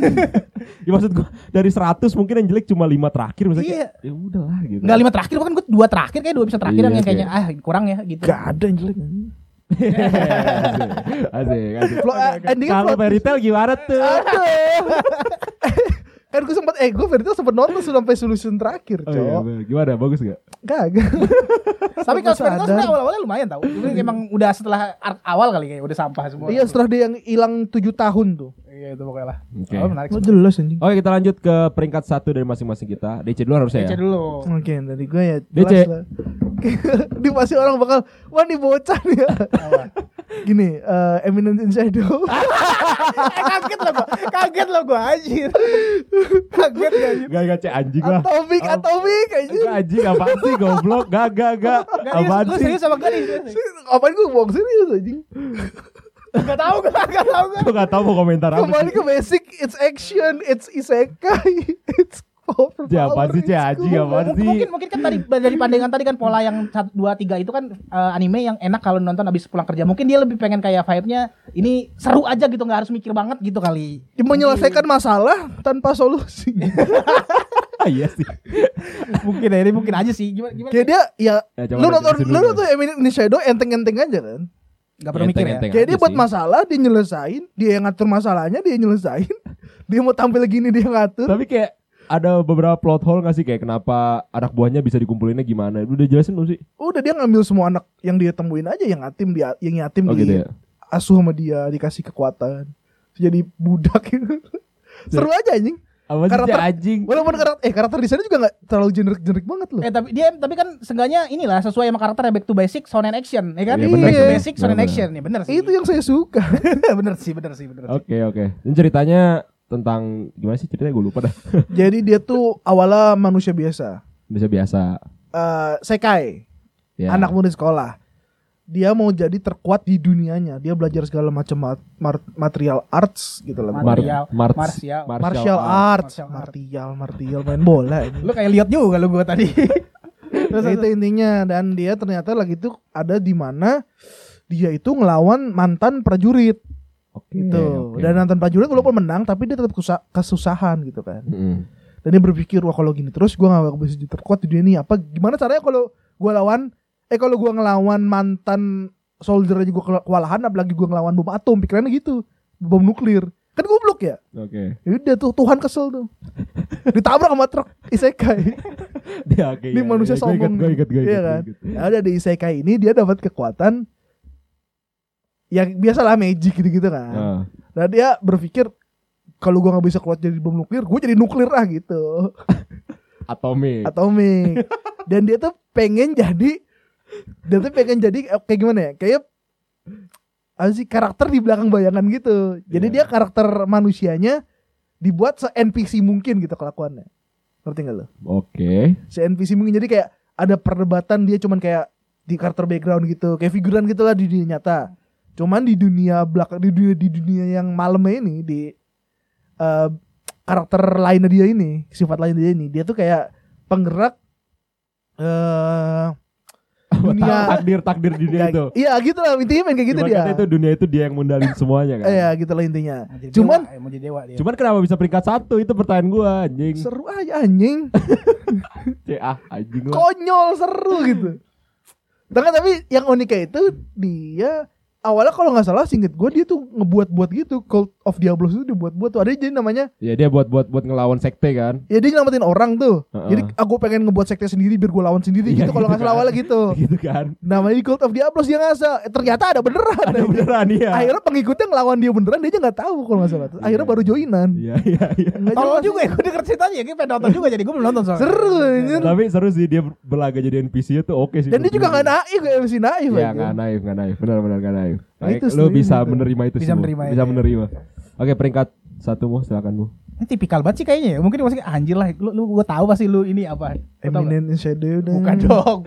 Ya maksud gua dari 100 mungkin yang jelek cuma 5 terakhir misalnya Iya. kayak, ya udahlah gitu. Enggak lima terakhir kan gue dua terakhir kayak dua episode terakhir Iya, yang kayaknya kayak- ah kurang ya gitu. Gak ada yang jelek asik, asik, asik. Plot- endingnya Kalau fairy tale gimana tuh? Kan gue sempat eh gue Fairytale sempat nonton sampai solution terakhir, Oh iya, gimana? Bagus gak? Kagak. Tapi kalau sadar. sebenarnya awal-awalnya lumayan tau. Cuma emang udah setelah arc awal kali kayak udah sampah semua. Iya setelah dia yang hilang 7 tahun tuh. Iya itu pokoknya lah. Oke. Oh, menarik. Lo jelas anjing. Oke kita lanjut ke peringkat satu dari masing-masing kita. DC dulu harusnya Baca ya. dulu. Oke, dari gue ya DC. jelas lah. Di pasti orang bakal wah nih bocah nih ya. Gini, eh Eminence in Shadow. eh, kaget lo gua. Kaget lo gua anjir. kaget ya anjir. Gak gak cek anjing lah. Atomic, Oh. Atomic anjing. Gak anjing apaan sih goblok? Gak gak gak. Gak, Apaan sih? serius sama gak nih? Apaan gue bohong serius anjing. Gak tau gak, gak tau gak. Gue gak tau mau komentar apa. Kembali ke basic, it's action, it's isekai, it's. Ya, Cek? Anjing, apaan sih? Mungkin mungkin kan tadi dari pandangan tadi kan pola yang 1 2 3 itu kan eh, anime yang enak kalau nonton habis pulang kerja. Mungkin dia lebih pengen kayak vibe-nya ini seru aja gitu nggak harus mikir banget gitu kali. Menyelesaikan masalah tanpa solusi. Ah, iya sih. mungkin ya, ini mungkin aja sih. Gimana gimana? Kayak dia ya, Ya, lu nonton lu nonton Eminence in Shadow enteng-enteng aja kan. Gak perlu mikir ya. Kayak aja dia buat sih. masalah dia nyelesain, dia yang ngatur masalahnya, dia nyelesain. dia mau tampil gini dia ngatur. Tapi kayak ada beberapa plot hole gak sih kayak kenapa anak buahnya bisa dikumpulinnya gimana? Udah jelasin belum sih? Udah dia ngambil semua anak yang dia temuin aja yang yatim dia yang yatim Oh di gitu ya. asuh sama dia, dikasih kekuatan. Jadi budak gitu. Seru aja anjing. Apa sih Karakter- anjing? Walaupun karakter eh karakter desainnya juga nggak terlalu generik-generik banget loh. Eh tapi dia tapi kan seenggaknya inilah sesuai sama karakternya back to basic sound and action, ya kan? Iya, bener back to basic sound and action, ya bener sih. Itu yang saya suka. bener sih, bener sih, bener sih. Oke oke. Ini ceritanya tentang gimana sih ceritanya gue lupa dah. Jadi dia tuh awalnya manusia biasa. Bisa biasa. Eh sekai, Ya. anak muda sekolah. Dia mau jadi terkuat di dunianya. Dia belajar segala macam mat- mar- material arts gitu lah. Mar- Martial, Mar- martial. martial arts, Martial arts. martial, martial main bola ini. Lu kayak lihat juga lu gua tadi. Terus, itu intinya dan dia ternyata lagi tuh ada di mana dia itu ngelawan mantan prajurit Oke. gitu. oke. Dan mantan prajurit walaupun menang tapi dia tetap kesusahan gitu kan. Mm-mm. Dan dia berpikir wah kalau gini terus gua gak bisa jadi terkuat di dunia ini apa gimana caranya kalau gua lawan eh kalau gua ngelawan mantan soldier aja gua kewalahan apalagi gua ngelawan bom atom pikirannya gitu bom nuklir kan goblok ya Oke. ya udah tuh Tuhan kesel tuh ditabrak sama truk isekai Dia oke. ini iya, manusia ingat, sombong Gue ingat gue Iya kan ingat. ya udah di isekai ini dia dapat kekuatan yang biasalah magic gitu-gitu kan Ah. Nah dia berpikir kalau gua nggak bisa keluar jadi bom nuklir, gue jadi nuklir lah gitu, Atomic. atomik. Dan dia tuh pengen jadi, dia tuh pengen jadi eh, kayak gimana ya? Kayak apa sih karakter di belakang bayangan gitu. Jadi Iya. dia karakter manusianya dibuat se NPC mungkin gitu kelakuannya. Ngerti gak lo? Oke. Se NPC mungkin jadi kayak ada perdebatan dia cuman kayak di karakter background gitu, kayak figuran gitu lah di dunia nyata. Cuman di dunia belakang di dunia di dunia yang malamnya ini di eh, karakter lainnya dia ini, sifat lain dia ini, dia tuh kayak penggerak eh dunia takdir takdir dunia itu. Iya gitu lah intinya main kayak gitu Cuma dia. itu dunia itu dia yang mundalin semuanya kan. Iya gitu lah intinya. Jadi Cuman dewa, eh, mau jadi dewa dia. Cuman kenapa bisa peringkat satu itu pertanyaan gua anjing. seru aja anjing. Ah anjing lah. Konyol seru gitu. Tapi tapi yang uniknya itu dia awalnya kalau nggak salah singkat gue dia tuh ngebuat-buat gitu Cult of Diablos itu dibuat-buat tuh ada jadi namanya Ya dia buat buat buat ngelawan sekte kan. ya dia nyelamatin orang tuh Heeh. jadi aku pengen ngebuat sekte sendiri biar gue lawan sendiri Iya, gitu kalau gitu nggak salah kan. awalnya gitu gitu kan. namanya di Cult of Diablos dia ngasah Eh, ternyata ada beneran Ada beneran iya. akhirnya pengikutnya ngelawan dia beneran dia aja nggak tahu kalau nggak salah Terus akhirnya Iya. baru joinan Iya iya iya. Tolong juga ya, gue denger ceritanya ya, gue pengen nonton juga jadi gue belum nonton soalnya. seru anjir Tapi seru sih dia berlaga jadi NPC itu oke sih. dan dia juga nggak naif kayak MC naif Ya aja. nggak naif nggak naif benar benar nggak naif. Nah, Baik, itu lu bisa gitu. menerima itu Bisa semua. menerima bisa ya. menerima. Oke peringkat satu mu silakan mu. Ini tipikal banget sih kayaknya ya. Mungkin maksudnya anjir lah, lu, lu gue tahu pasti lu ini apa. Eminent in Shadow dan Bukan dong.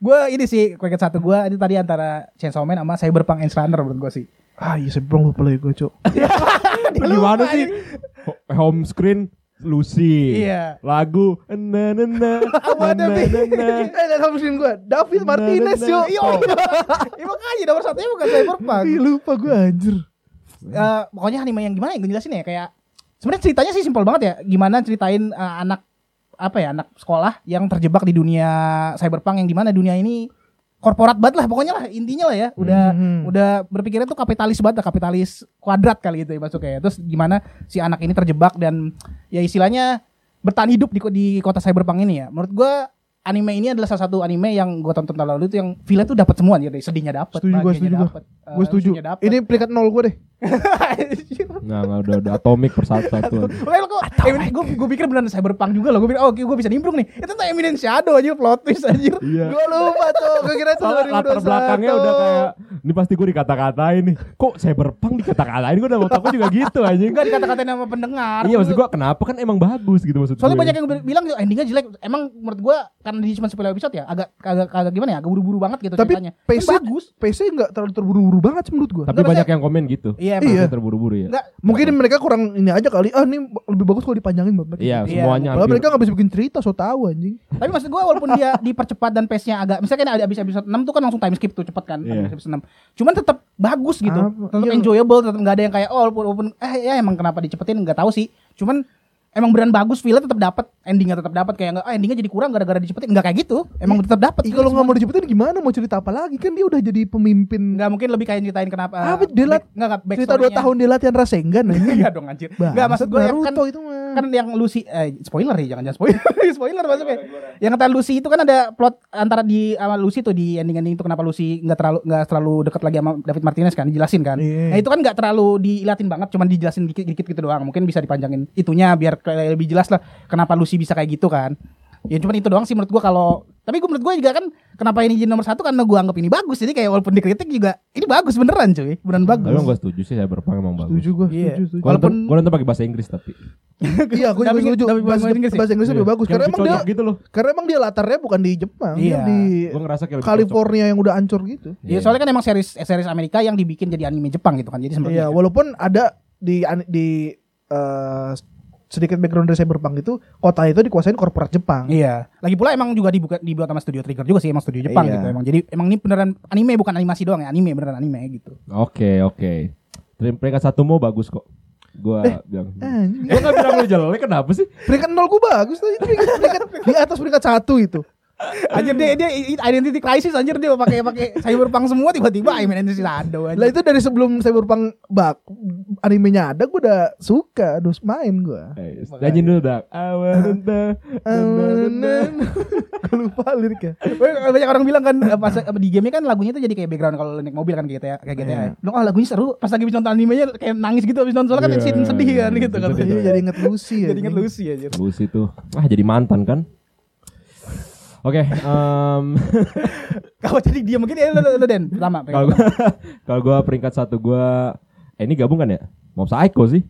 Gue ini sih peringkat satu gue ini tadi antara Chainsaw Man sama Cyberpunk Edge Runner menurut gue sih. Ah iya belum lupa lagi gue cok Gimana sih? Ho- Home screen Lucy. Iya. Lagu na na na be. na na. Eh dan mesin gue David Martinez yuk Iya, iya makanya nomor satunya bukan Cyberpunk. Ih, lupa gue anjir Eh, pokoknya anime yang gimana ya gue jelasin ya kayak sebenarnya ceritanya sih simpel banget ya gimana ceritain eh, anak apa ya anak sekolah yang terjebak di dunia cyberpunk yang di mana dunia ini korporat banget lah pokoknya lah intinya lah ya udah Mhm. udah berpikirnya tuh kapitalis banget lah, kapitalis kuadrat kali itu ya masuknya terus gimana si anak ini terjebak dan ya istilahnya bertahan hidup di di kota cyberpunk ini ya menurut gua anime ini adalah salah satu anime yang gua tonton tahun lalu itu yang feel tuh dapat semua jadi sedihnya dapat Setuju gua, setuju gua. Gue setuju. Ini peringkat nol gue deh. Nah, nggak, udah udah atomik persatu-satuan. Well, kok gue gue pikir beneran cyberpunk juga loh. Gue pikir oh gue bisa nimbrung nih. Itu tuh Eminent Shadow aja plot twist anjir. Iya. Gue lupa tuh. Gue kira itu Soalnya latar 2021. belakangnya udah kayak ini pasti gue dikata-katain nih. Kok cyberpunk dikata-katain gue udah mau takut juga gitu anjing. Enggak dikata-katain sama pendengar. Iya maksud gue kenapa kan emang bagus gitu maksud Soalnya gue. banyak yang bilang endingnya jelek. Emang menurut gue karena di cuma 10 episode ya agak agak agak gimana ya? Agak buru-buru banget gitu Tapi ceritanya. PC Tapi bagus. PC nggak terlalu terburu-buru banget sih menurut gue. Tapi Enggak, banyak yang komen gitu. Iya Iya. emang. Terburu-buru ya. Enggak Mungkin mereka kurang ini aja kali. Ah ini lebih bagus kalau dipanjangin banget. Iya, Iya. semuanya Padahal hampir. mereka nggak bisa bikin cerita, so tau anjing. Tapi maksud gue walaupun dia dipercepat dan pace-nya agak misalnya kan ada abis episode 6 tuh kan langsung time skip tuh cepet kan Iya. abis episode 6. Cuman tetap bagus gitu. Apa? Tetap Iya. enjoyable, tetap enggak ada yang kayak oh walaupun, walaupun eh ya emang kenapa dicepetin enggak tahu sih. Cuman emang beneran bagus feel tetap dapat endingnya tetap dapat kayak enggak ah endingnya jadi kurang gara-gara dicepetin enggak kayak gitu. Emang tetap dapat. Kalau nggak mau dicepetin gimana? Mau cerita apa lagi? Kan dia udah jadi pemimpin. Enggak mungkin lebih kayak nyeritain kenapa Apa, dia lat- enggak enggak cerita dua tahun dia latihan Rasengan. Iya dong anjir. Enggak maksud gue kan Naruto itu mah. kan yang Lucy eh spoiler ya jangan jangan spoiler spoiler maksudnya yang kata Lucy itu kan ada plot antara di sama Lucy tuh di ending ending itu kenapa Lucy nggak terlalu nggak terlalu dekat lagi sama David Martinez kan dijelasin kan Iya. nah itu kan nggak terlalu dilatin banget cuman dijelasin dikit dikit gitu doang mungkin bisa dipanjangin itunya biar lebih jelas lah kenapa Lucy bisa kayak gitu kan ya cuman itu doang sih menurut gua kalau tapi gua menurut gua juga kan kenapa ini jadi nomor satu karena gua anggap ini bagus jadi kayak walaupun dikritik juga ini bagus beneran cuy beneran bagus Tapi emang gue setuju sih cyberpunk emang bagus. Setuju gue, Iya. setuju, setuju. Gue Walaupun- gua nonton pakai bahasa Inggris tapi. Iya, aku juga Tapi- setuju. tapi bahasa Bahasa, Inggris ya? bahasa lebih Iya. bagus karena emang dia gitu loh. karena emang dia latarnya bukan di Jepang, dia Iya. di Gue kayak California yang udah hancur gitu. Iya, soalnya kan emang series series Amerika yang dibikin jadi anime Jepang gitu kan. Jadi sebenarnya Iya, walaupun ada di di eh, sedikit background dari Cyberpunk itu kota itu dikuasain korporat Jepang. Iya. Lagi pula emang juga dibuka dibuat sama studio Trigger juga sih, emang studio Jepang Iya. gitu emang. Jadi emang ini beneran anime bukan animasi doang ya, anime beneran anime gitu. Oke oke. Terima peringkat satu mau bagus kok. Gua bilang. Anjing. Gua gak bilang lu jelek kenapa sih? Peringkat nol gue bagus peringkat, peringkat- di atas peringkat satu itu. Anjir dia dia identity crisis anjir dia pakai pakai cyberpunk semua tiba-tiba I mean Identity Shadow Lah anjir. itu dari sebelum Cyberpunk bak animenya ada gue udah suka, terus main gue. Eh, Nyanyiin dulu dak. Gue lupa liriknya. Banyak orang bilang kan eh, pas eh, di game kan lagunya itu jadi kayak background kalau naik mobil kan kayak GTA kayak GTA. Iya. Lo oh lagunya seru, pas lagi nonton animenya kayak nangis gitu habis nonton soalnya kan Iya, scene sedih kan gitu kan. jadi inget Lucy ya. Jadi inget Lucy aja. Lucy tuh. Wah jadi mantan kan? Oke, em, Kalau jadi dia mungkin ya lu, lu Den pertama. kalau gua kalau gua peringkat satu gua eh ini gabung kan ya? Mob Psycho sih.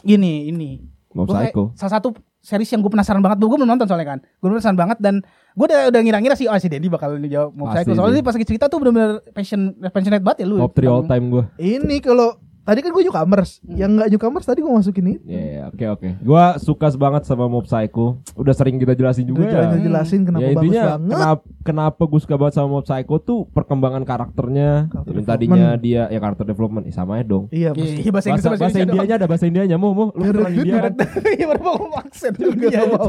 Gini, ini. Mob Gua Psycho. salah satu series yang gue penasaran banget gue belum nonton soalnya kan gue penasaran banget dan gue udah udah ngira-ngira sih oh si Dendi bakal jawab mau Pasti Psycho soalnya sih. pas lagi cerita tuh bener-bener passion passionate banget ya lu Top 3 all time gua. Ini kalau tadi kan gue newcomers, yang nggak newcomers tadi gue masukin itu. Ya, ya, oke oke. Gua suka banget sama Mob Psycho. Udah sering kita jelasin juga. Udah ya. jalan jelasin kenapa ya bagus intinya banget. kenapa kenapa gue suka banget sama Mob Psycho tuh perkembangan karakternya Karakter yang tadinya dia ya karakter development eh, sama aja dong Iya, Iya, pasti. iya, bahasa Inggris bahasa, bahasa Indianya ada bahasa Indianya mau mau lu keturunan India kan Iya baru mau aksen Gak Iya, mau,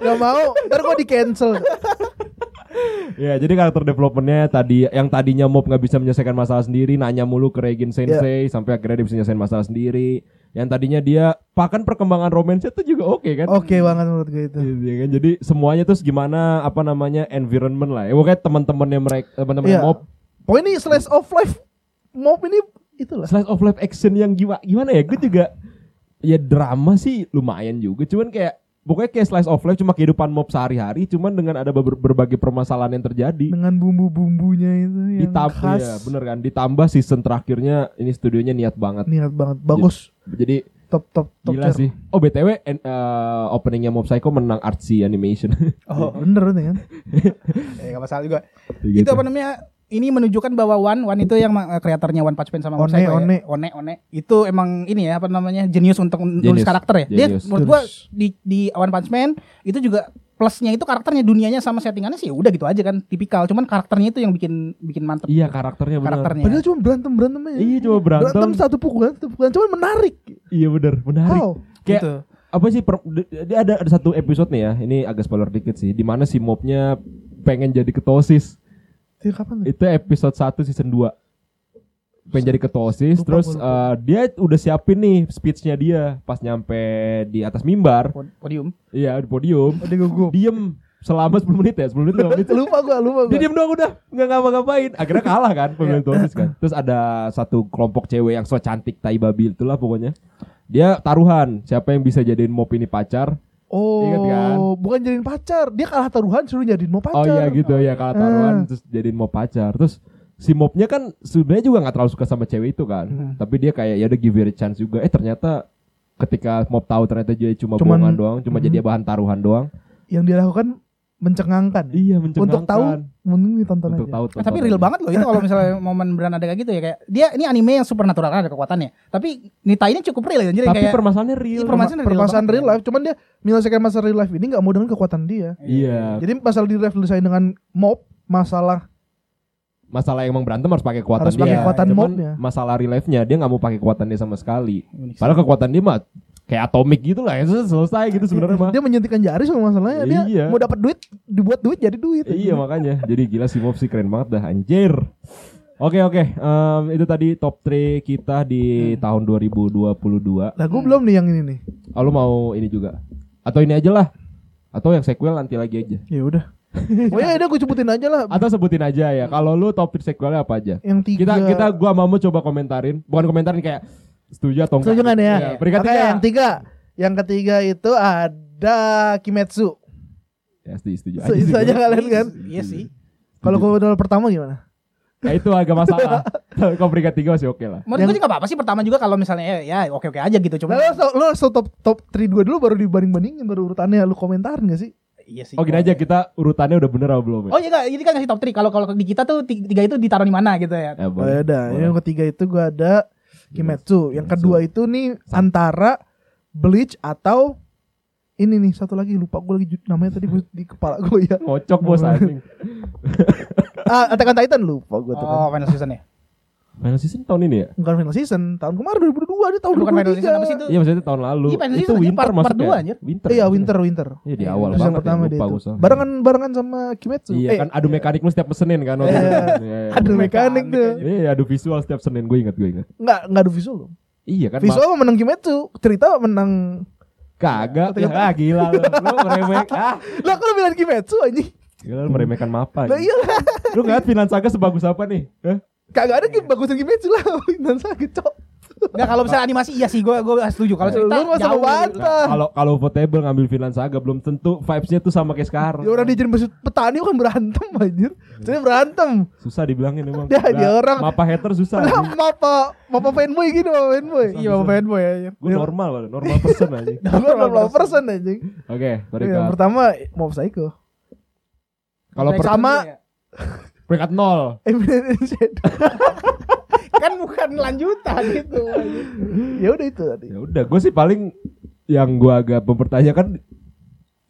gak mau. Ntar gue di cancel. ya jadi karakter developmentnya tadi yang tadinya Mob nggak bisa menyelesaikan masalah sendiri nanya mulu ke Regen Sensei sampai akhirnya dia bisa menyelesaikan masalah sendiri. Yang tadinya dia bahkan perkembangan romansnya tuh juga oke kan? Oke banget menurut gue itu. Iya kan? Jadi semuanya terus gimana apa namanya environment lah ya. Pokoknya teman-temannya mereka teman-temannya Iya. Mob. Pokoknya ini slice of life mob ini itulah. slice of life action yang gimana gimana ya? Gue juga ya drama sih lumayan juga. Cuman kayak pokoknya kayak slice of life cuma kehidupan mob sehari-hari cuman dengan ada ber- berbagai permasalahan yang terjadi Dengan bumbu-bumbunya itu yang ditambah khas. ya bener kan ditambah season terakhirnya ini studionya niat banget Niat banget, bagus. jadi Top top top gila sih oh btw en- eh, openingnya mob psycho menang artsy animation Oh Bener itu kan. Eh gak masalah juga Gitu. Itu apa namanya ini menunjukkan bahwa One One itu yang ma- kreatornya One Punch Man sama One, Psycho ya. One. One One itu emang ini ya apa namanya jenius untuk nulis Jenius. karakter ya. Dia Jenius. menurut gua di di One Punch Man itu juga plusnya itu karakternya dunianya sama settingannya sih ya udah gitu aja kan tipikal cuman karakternya itu yang bikin bikin mantep iya karakternya bener karakternya Padahal cuma berantem berantem aja. iya cuma berantem, satu pukulan satu pukulan cuman menarik. iya bener menarik How? kayak Gitu. apa sih per- dia ada ada satu episode nih ya ini agak spoiler dikit sih di mana si mobnya pengen jadi ketosis Itu kapan? Itu episode 1 season 2. Pengen jadi ketua OSIS Lupa, terus lupa. eh, dia udah siapin nih speech-nya dia pas nyampe di atas mimbar. Pod- Podium. Iya, di podium. Dia gugup. Diem selama 10 menit ya, 10 menit 5 menit. lupa gua, lupa Dia gua. diem doang udah, nggak ngapa-ngapain. Akhirnya kalah kan pemilihan ketua OSIS kan. Terus ada satu kelompok cewek yang so cantik tai babi itulah pokoknya. Dia taruhan, siapa yang bisa jadiin mop ini pacar. Oh, Ingat kan? bukan jadiin pacar. Dia kalah taruhan suruh jadiin mau pacar. Oh iya gitu ya, kalah taruhan Ah. terus jadiin mop pacar. Terus si mopnya kan sebenarnya juga nggak terlalu suka sama cewek itu kan. Hmm. Tapi dia kayak ya udah give her a chance juga. Eh ternyata ketika mop tahu ternyata dia cuma Cuman- bohongan doang, cuma Hmm. jadi bahan taruhan doang. Yang dia lakukan mencengangkan. Iya, mencengangkan. Untuk tahu, mending ditonton untuk aja. tahu. Eh, tapi real banget loh itu kalau misalnya momen beran ada kayak gitu ya kayak dia ini anime yang supernatural kan ada kekuatannya. Tapi Nita ini cukup real jadi Tapi kayak permasalahannya real. Iya, permasalahan real Permasalahan real ya. life, cuman dia menyelesaikan masalah real life ini nggak mau dengan kekuatan dia. Iya. Jadi masalah di real life diselesaikan dengan mob, masalah Masalah yang emang berantem harus pakai kekuatan Harus dia. pakai kekuatan Cuman mobnya. Masalah real life-nya dia nggak mau pakai kekuatan dia sama sekali. Padahal kekuatan dia mah kayak atomik gitu lah, ya selesai gitu sebenarnya mah. dia menyuntikkan jari sama masalahnya. Dia Iya. mau dapat duit, dibuat duit jadi duit. Iya makanya. Jadi gila si Mob sih keren banget dah anjir. Oke oke, Em, itu tadi top 3 kita di tahun 2022. Lah gue belum nih yang ini nih. Oh, lu mau ini juga? Atau ini aja lah? Atau yang sequel nanti lagi aja? Ya udah. oh ya udah gue sebutin aja lah. Atau sebutin aja ya. Kalau lu top 3 sequelnya apa aja? Yang tiga. Kita kita gua mau coba komentarin, bukan komentarin kayak setuju atau enggak. Setuju kan ya? Iya, Peringkat Oke, tiga. yang tiga. Yang ketiga itu ada Kimetsu. Ya, setuju, setuju. So, itu sih aja kalian kan. Iya sih. Kalau gue pertama gimana? Ya, itu agak masalah. Kalau peringkat tiga masih oke lah. Menurut gue juga apa-apa sih pertama juga kalau misalnya ya, ya oke-oke aja gitu cuma Nah, lo, lo langsung top top 3 dua dulu baru dibanding-bandingin baru urutannya lu komentarin gak sih? iya sih. Oh gini aja kita urutannya udah bener apa belum ya? Oh iya enggak, ini kan ngasih top 3. Kalau kalau di kita tuh tiga, itu ditaruh di mana gitu ya. Ya, Oh ya udah, yang ketiga itu gua ada Kimetsu. Yang kedua itu nih antara Bleach atau ini nih satu lagi lupa gue lagi namanya tadi di kepala gue ya. Ngocok bos anjing. Ah, Attack on Titan lupa gue tuh Oh, kan. final season ya. Final season tahun ini ya? Bukan final season, tahun kemarin 2022 dia tahun Bukan final season apa sih 2023. itu? Iya maksudnya tahun lalu. Iya, final itu season, winter part- part masuknya. dua, anjir. Winter. Iya, winter winter. Iya di Iya, awal Season banget pertama ya, dia lupa itu. soalnya. Barengan barengan sama Kimetsu. Iya eh, kan adu mekanik lu setiap pesenin kan waktu Iya. itu. Iya, iya. adu mekanik tuh. Iya adu visual setiap senin gue ingat gue ingat. Enggak, enggak ada visual loh. Iya kan. Visual menang Kimetsu, cerita menang kagak. Ya, ah, gila lu. Lu meremeh. Ah, Lah kok lu bilang Kimetsu anjing? gila lu meremehkan mapa. Lah iya. Lu ngeliat Vinland Saga sebagus apa nih? Hah? Kagak ada game bagusan Kimetsu lah. Dan sakit cok. Enggak kalau misalnya animasi iya sih gue gue setuju. Kalau cerita Lu masa. Nah, Kalau kalau voteable ngambil Vinland Saga belum tentu vibes-nya tuh sama kayak sekarang. Ya orang dia jadi maksud petani kan berantem anjir. Jadi berantem. Susah dibilangin emang. Dia- dia Nah, orang- Mapa hater susah. Lah mapa mapa fanboy gini mapa fanboy. Iya, bapak fanboy ya. Gue normal, normal person aja. Gue normal person anjing. Oke, Yang pertama Mob Psycho. Kalau per- peringkat nol. Shadow. kan bukan lanjutan gitu. Ya udah itu tadi. Ya udah, gue sih paling yang gue agak mempertanyakan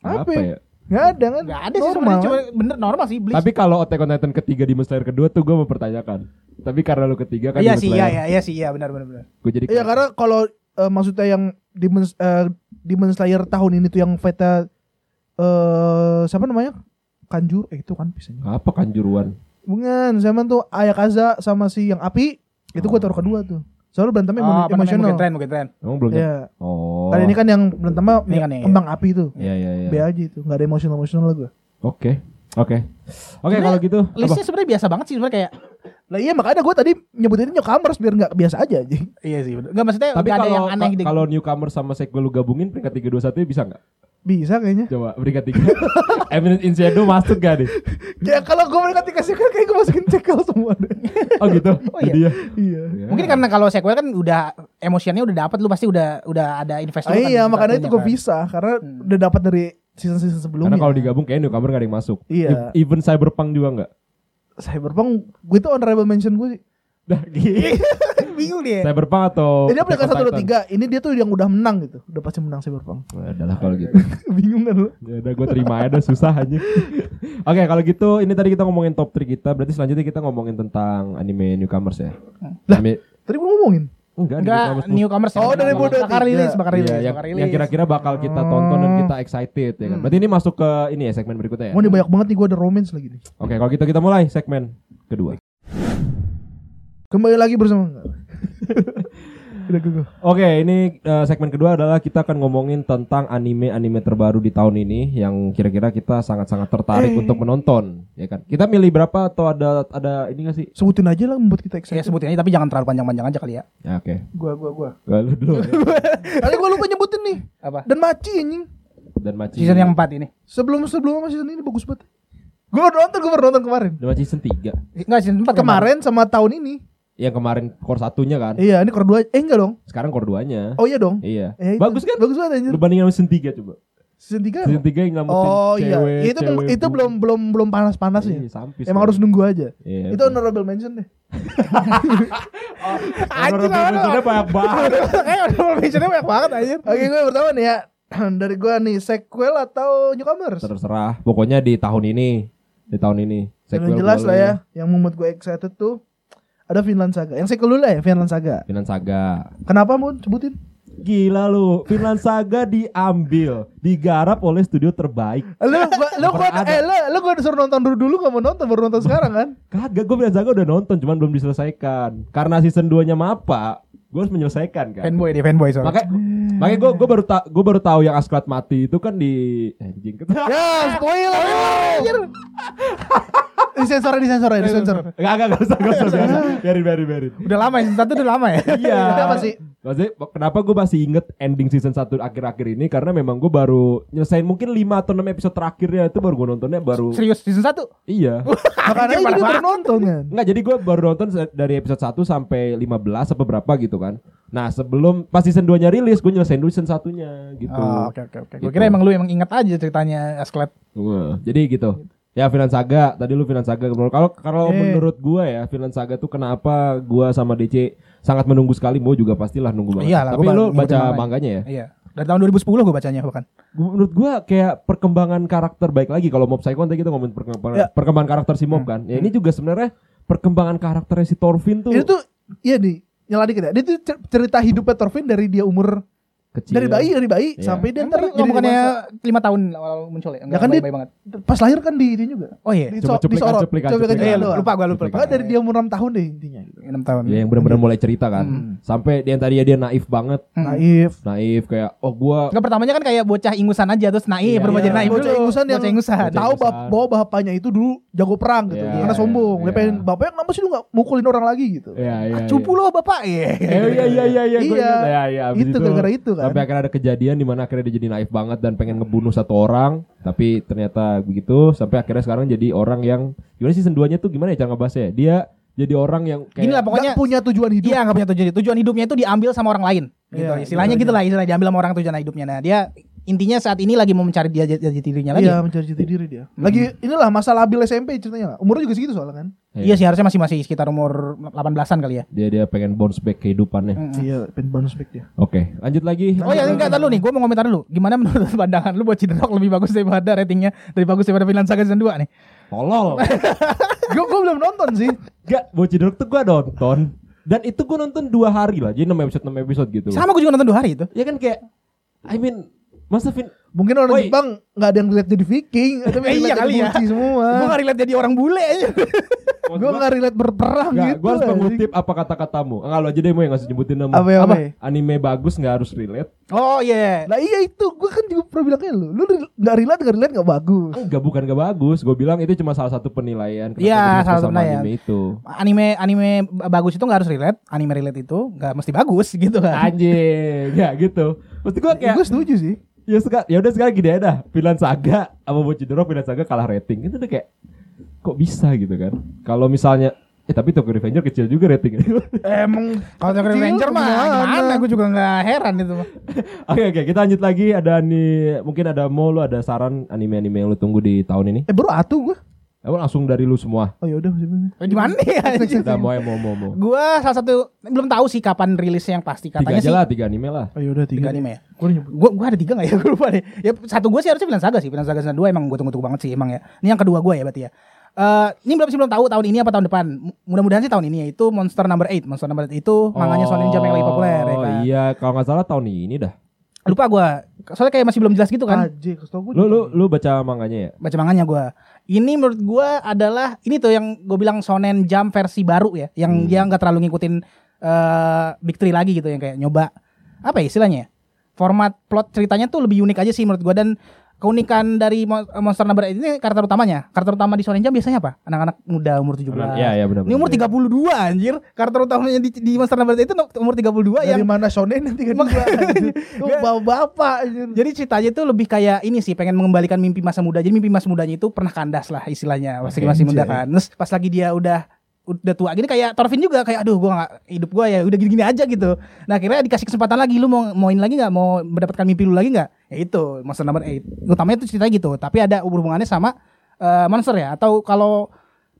Apa apa, ya? ya? Enggak ada kan? Enggak ada sih Normal. cuma bener normal sih Bleach. Tapi kalau Attack on Titan ketiga Demon Slayer kedua tuh gue mempertanyakan. Tapi karena lu ketiga kan Iya sih, iya iya iya sih, iya benar benar benar. Gue jadi Iya karena kalau eh, maksudnya yang Demon eh, Demon Slayer tahun ini tuh yang Veta eh siapa namanya? Kanjur eh itu kan bisa. apa kanjuruan? Bukan, sama tuh Ayakaza sama si yang api itu gua taruh kedua tuh. Soalnya berantemnya Oh, emosional. mungkin tren, mungkin tren. Emang belum? Iya. Oh. Kali ini kan yang berantemnya Ini kan ya, kembang api tuh. Iya iya iya. B aja itu, nggak ada emosional emosional lah gua. Oke. Oke. Oke kalau gitu. apa? Listnya sebenarnya biasa banget sih sebenarnya kayak Lah iya makanya gua tadi nyebutin newcomers biar nggak biasa aja aja. iya sih. Enggak maksudnya Tapi enggak ada kalau yang aneh di kalau newcomer sama sequel lu gabungin peringkat 3 2 1 bisa nggak? Bisa kayaknya. Coba peringkat 3. Eminent in Shadow masuk gak nih? Ya kalau gua mereka dikasih kan kayak gua masukin cekel semua deh. Oh gitu. Oh, iya. Jadi ya. iya. Ya. Mungkin karena kalau sequel kan udah emosiannya udah dapat lu pasti udah udah ada invest Ah, kan iya di makanya itu gua kan. bisa karena Hmm. udah dapat dari season-season sebelumnya. Karena kalau digabung kayak newcomer gak ada yang masuk. Iya. E- Even Cyberpunk juga nggak. Cyberpunk gue itu honorable mention gue sih. Dah gitu. Bingung dia. Cyberpunk atau Ini Attack on satu dua tiga. Ini dia tuh yang udah menang gitu. Udah pasti menang Cyberpunk. Nah, adalah kalau gitu. Bingung kan lu? Ya udah gue terima aja susah aja. Oke, kalau gitu ini tadi kita ngomongin top 3 kita, berarti selanjutnya kita ngomongin tentang anime newcomers ya. Lah. Anime- Tadi gue ngomongin. Enggak, Enggak, newcomers. Oh, dari bakal- Bodo bakal tiga. rilis, bakal rilis, Iya, yang, yang kira-kira bakal kita tonton dan kita excited ya kan. Berarti ini masuk ke ini ya segmen berikutnya ya. Wah ini banyak banget nih gue ada romance lagi nih. Oke, kalau gitu kita mulai segmen kedua. Kembali lagi bersama. Oke, ini eh, segmen kedua adalah kita akan ngomongin tentang anime-anime terbaru di tahun ini yang kira-kira kita sangat-sangat tertarik Eh. untuk menonton, ya kan? Kita milih berapa atau ada ada ini gak sih? Sebutin aja lah membuat kita Ya excited. sebutin aja tapi jangan terlalu panjang-panjang aja kali ya. Ya, oke. Gua gua gua. Gak lu dulu. ya. Kali gua lupa nyebutin nih. Apa? Dan Maci anjing. Dan Maci. Season yang 4 ini. Sebelum sebelum season ini bagus banget. Gue nonton, gue baru nonton kemarin. Dan Maci season 3. Enggak season 4 Kemarin sama tahun ini. Yang kemarin core satunya kan. Iya, ini core 2. Eh enggak dong. Sekarang core 2-nya. Oh iya dong. Iya. Eh, itu- Bagus kan? Bagus banget anjir. Lu bandingin sama season 3 coba. Season 3 Season 3 yang ngelamutin Oh iya, cewek, itu belum cewek, itu belum belum belum panas-panas Iya, ya. sampis Emang kan. harus nunggu aja. Iya, itu honorable mention deh. Honorable mentionnya banyak banget. Eh honorable mentionnya banyak banget anjir. Oke, gue pertama nih ya. Dari gue nih sequel atau newcomers? Terserah. Pokoknya di tahun ini. Di tahun ini. Sequel yang jelas boleh. lah ya, yang membuat gue excited tuh ada Vinland Saga. Yang sequel dulu ya, Vinland Saga. Vinland Saga. Kenapa Mun? Sebutin. Gila lu, Vinland Saga diambil, digarap oleh studio terbaik. Lu gua, lu gua, eh lu, lu gua disuruh nonton dulu dulu gak mau nonton baru nonton sekarang kan? Kagak, gue Vinland Saga udah nonton, cuman belum diselesaikan. Karena season 2-nya Mapa, gue harus menyelesaikan kan. Fanboy dia fanboy soalnya. Makanya, makanya gue gue baru ta gue baru tahu yang Asklat mati itu kan di eh, anjing ya, spoiler. anjir. disensor disensor ya, disensor. Gak, gak, gak usah, gak usah, biasa. Biarin, biarin, biarin. Udah lama ya, season 1 udah lama ya. Iya. Kenapa sih? Maksudnya, kenapa gue masih inget ending season 1 akhir-akhir ini Karena memang gue baru nyelesain mungkin 5 atau 6 episode terakhirnya Itu baru gue nontonnya baru Serius season 1? Iya Makanya jadi baru nonton kan. Enggak jadi gue baru nonton dari episode 1 sampai 15 apa berapa gitu kan Nah sebelum pas season 2 nya rilis gue nyelesain dulu season 1 nya gitu Oh, oke oke oke. Gitu. Gue kira emang lu emang ingat aja ceritanya Asklet. Wah, Jadi gitu Ya Vinland Saga, tadi lu Vinland Saga Kalau kalau Eh. menurut gua ya Vinland Saga tuh kenapa gua sama DC sangat menunggu sekali Mau juga pastilah nunggu banget Iyalah, Tapi lu baca manganya. manganya ya Iya. Dari tahun 2010 gue bacanya bahkan. Menurut gua kayak perkembangan karakter baik lagi kalau Mob Psycho kan tadi kita ngomongin perkembangan, Ya. perkembangan karakter si Mob kan. Ya ini juga sebenarnya perkembangan karakternya si Thorfinn tuh Ini tuh iya nih, nyala dikit ya. Dia tuh cer- cerita hidupnya Thorfinn dari dia umur kecil. dari bayi dari bayi Iya. sampai dia ntar jadi bukannya lima tahun awal muncul ya? Enggak kan dia- bayi banget. pas lahir kan di ini juga. Oh iya. Di, Coba so, cuplikan, disorot. cuplikan, Cuplikan cuplikan. Iya, doang. lupa gue lupa. lupa. Pokoknya dari dia 6 tahun deh intinya gitu. 6 tahun. Ya yang benar-benar mulai cerita kan. Hmm. Sampai dia tadinya dia naif banget. Hmm. Naif. Naif kayak oh gua Enggak pertamanya kan kayak bocah ingusan aja terus naif Iya, berubah jadi iya. naif Bocah dulu. ingusan yang bocah ingusan. Bocah tahu bap bahwa bapaknya itu dulu jago perang gitu. Iya, Karena sombong. Dia iya. pengen bapaknya kenapa sih lu gak mukulin orang lagi gitu. Iya iya. Ah, cupu lo bapak. Iya. Eh, iya iya iya iya Iya. ingat. Ya, ya, abis Itu gara-gara itu kan. Sampai akhirnya ada kejadian di mana akhirnya dia jadi naif banget dan pengen ngebunuh satu orang, tapi ternyata begitu sampai akhirnya sekarang jadi orang yang gimana sih season 2-nya tuh gimana ya cara ngebahasnya? ya? Dia jadi orang yang kayak Gini lah pokoknya Gak punya tujuan hidup. Iya nggak punya tujuan. Tujuan hidupnya itu diambil sama orang lain. Gitu. Iya, Istilahnya gitu gitu lah, istilah diambil sama orang tujuan hidupnya. Nah dia intinya saat ini lagi mau mencari dia jati dirinya lagi. Iya mencari jati diri dia. Lagi inilah masa labil SMP ceritanya. Umurnya juga segitu soalnya kan. Iya sih harusnya masih masih sekitar umur 18-an kali ya. dia dia pengen bounce back kehidupannya. Mm. Iya, pengen bonus back dia. Oke, lanjut lagi. Oh ya enggak tahu nih, gue mau komentar dulu. Gimana menurut pandangan lu buat Cidrok lebih bagus daripada ratingnya dari bagus daripada Vinland Saga season 2 nih? Tolol. gue gue belum nonton sih. Gak, Bocidrok tuh gua nonton dan itu gua nonton dua hari lah, jadi 6 episode 6 episode gitu. Sama gue juga nonton dua hari itu. Ya kan kayak I mean masa Vin Mungkin orang Woi. Jepang nggak ada yang relate jadi Viking, tapi Eh, iya kali jadi ya. semua. Gue gak relate jadi orang bule aja. Gue nggak relate berperang Gak, gitu. gua harus mengutip apa kata-katamu. Enggak lo aja deh mau yang ngasih nyebutin nama. Apa, ya, apa? Anime bagus nggak harus relate. Oh iya. Nah iya itu, gue kan juga pernah bilangnya lu, lu nggak relate nggak relate nggak bagus. Enggak bukan gak bagus. Gue bilang itu cuma salah satu penilaian. Iya, salah satu penilaian. Anime itu. Anime anime bagus itu nggak harus relate, anime relate itu nggak mesti bagus gitu kan. Anjing, ya gitu. Maksud gue kayak Gue setuju sih. Ya suka ya udah sekarang gini aja dah. Vinland Saga apa Bocidrok Vinland Saga kalah rating. Itu udah kayak kok bisa gitu kan. Kalau misalnya eh tapi Tokyo Revenger kecil juga ratingnya. Emang Kalau Tokyo Revenger mah gimana? Gue juga nggak heran itu mah. Oke oke kita lanjut lagi ada nih mungkin ada mau lu ada saran anime-anime yang lu tunggu di tahun ini? Eh baru atu gue. Emang langsung dari lu semua. Oh ya udah Di mana ya? Udah mau mau mau mau. Gua salah satu belum tahu sih kapan rilisnya yang pasti Tiga katanya aja sih. lah, tiga anime lah. Oh ya udah Tiga tiga. anime ya. Gue nyebut. Gua gua ada tiga nggak ya? Gue lupa deh. Ya satu gua sih harusnya Vinland Saga sih. Vinland Saga season 2 emang gua tunggu-tunggu banget sih emang ya. Ini yang kedua gua ya berarti ya. Eh, ini belum sih belum tahu tahun ini apa tahun depan. Mudah-mudahan sih tahun ini ya. Itu Monster Number 8. Monster Number 8 itu manganya Shonen Jump yang lagi populer ya Oh kan. iya, kalau nggak salah tahun ini dah. Lupa gua. Soalnya kayak masih belum jelas gitu kan. Aji, gue. Lu lu lu baca manganya ya? Baca manganya gua. Ini menurut gua adalah ini tuh yang gue bilang Shonen Jump versi baru ya, yang Hmm. dia nggak terlalu ngikutin eh Big Three lagi gitu yang kayak nyoba apa ya istilahnya ya? Format plot ceritanya tuh lebih unik aja sih menurut gua dan keunikan dari Mo- Monster Number 8 ini karakter utamanya. Karakter utama di Shonen Jump biasanya apa? Anak-anak muda umur 17. Iya, iya benar. Ini umur 32 anjir. Karakter utamanya di, di Monster Number 8 itu umur 32 Dari yang mana Shonen nanti kan dua. Lu bawa bapak. anjir. jadi ceritanya itu lebih kayak ini sih pengen mengembalikan mimpi masa muda. Jadi mimpi masa mudanya itu pernah kandas lah istilahnya. Pas lagi masih muda kan. Terus pas lagi dia udah udah tua gini kayak Torvin juga kayak aduh gua gak, hidup gua ya udah gini-gini aja gitu. Nah akhirnya dikasih kesempatan lagi lu mau mauin lagi nggak mau mendapatkan mimpi lu lagi nggak? Ya itu Monster Number 8. Utamanya itu ceritanya gitu. Tapi ada hubungannya sama eh, monster ya atau kalau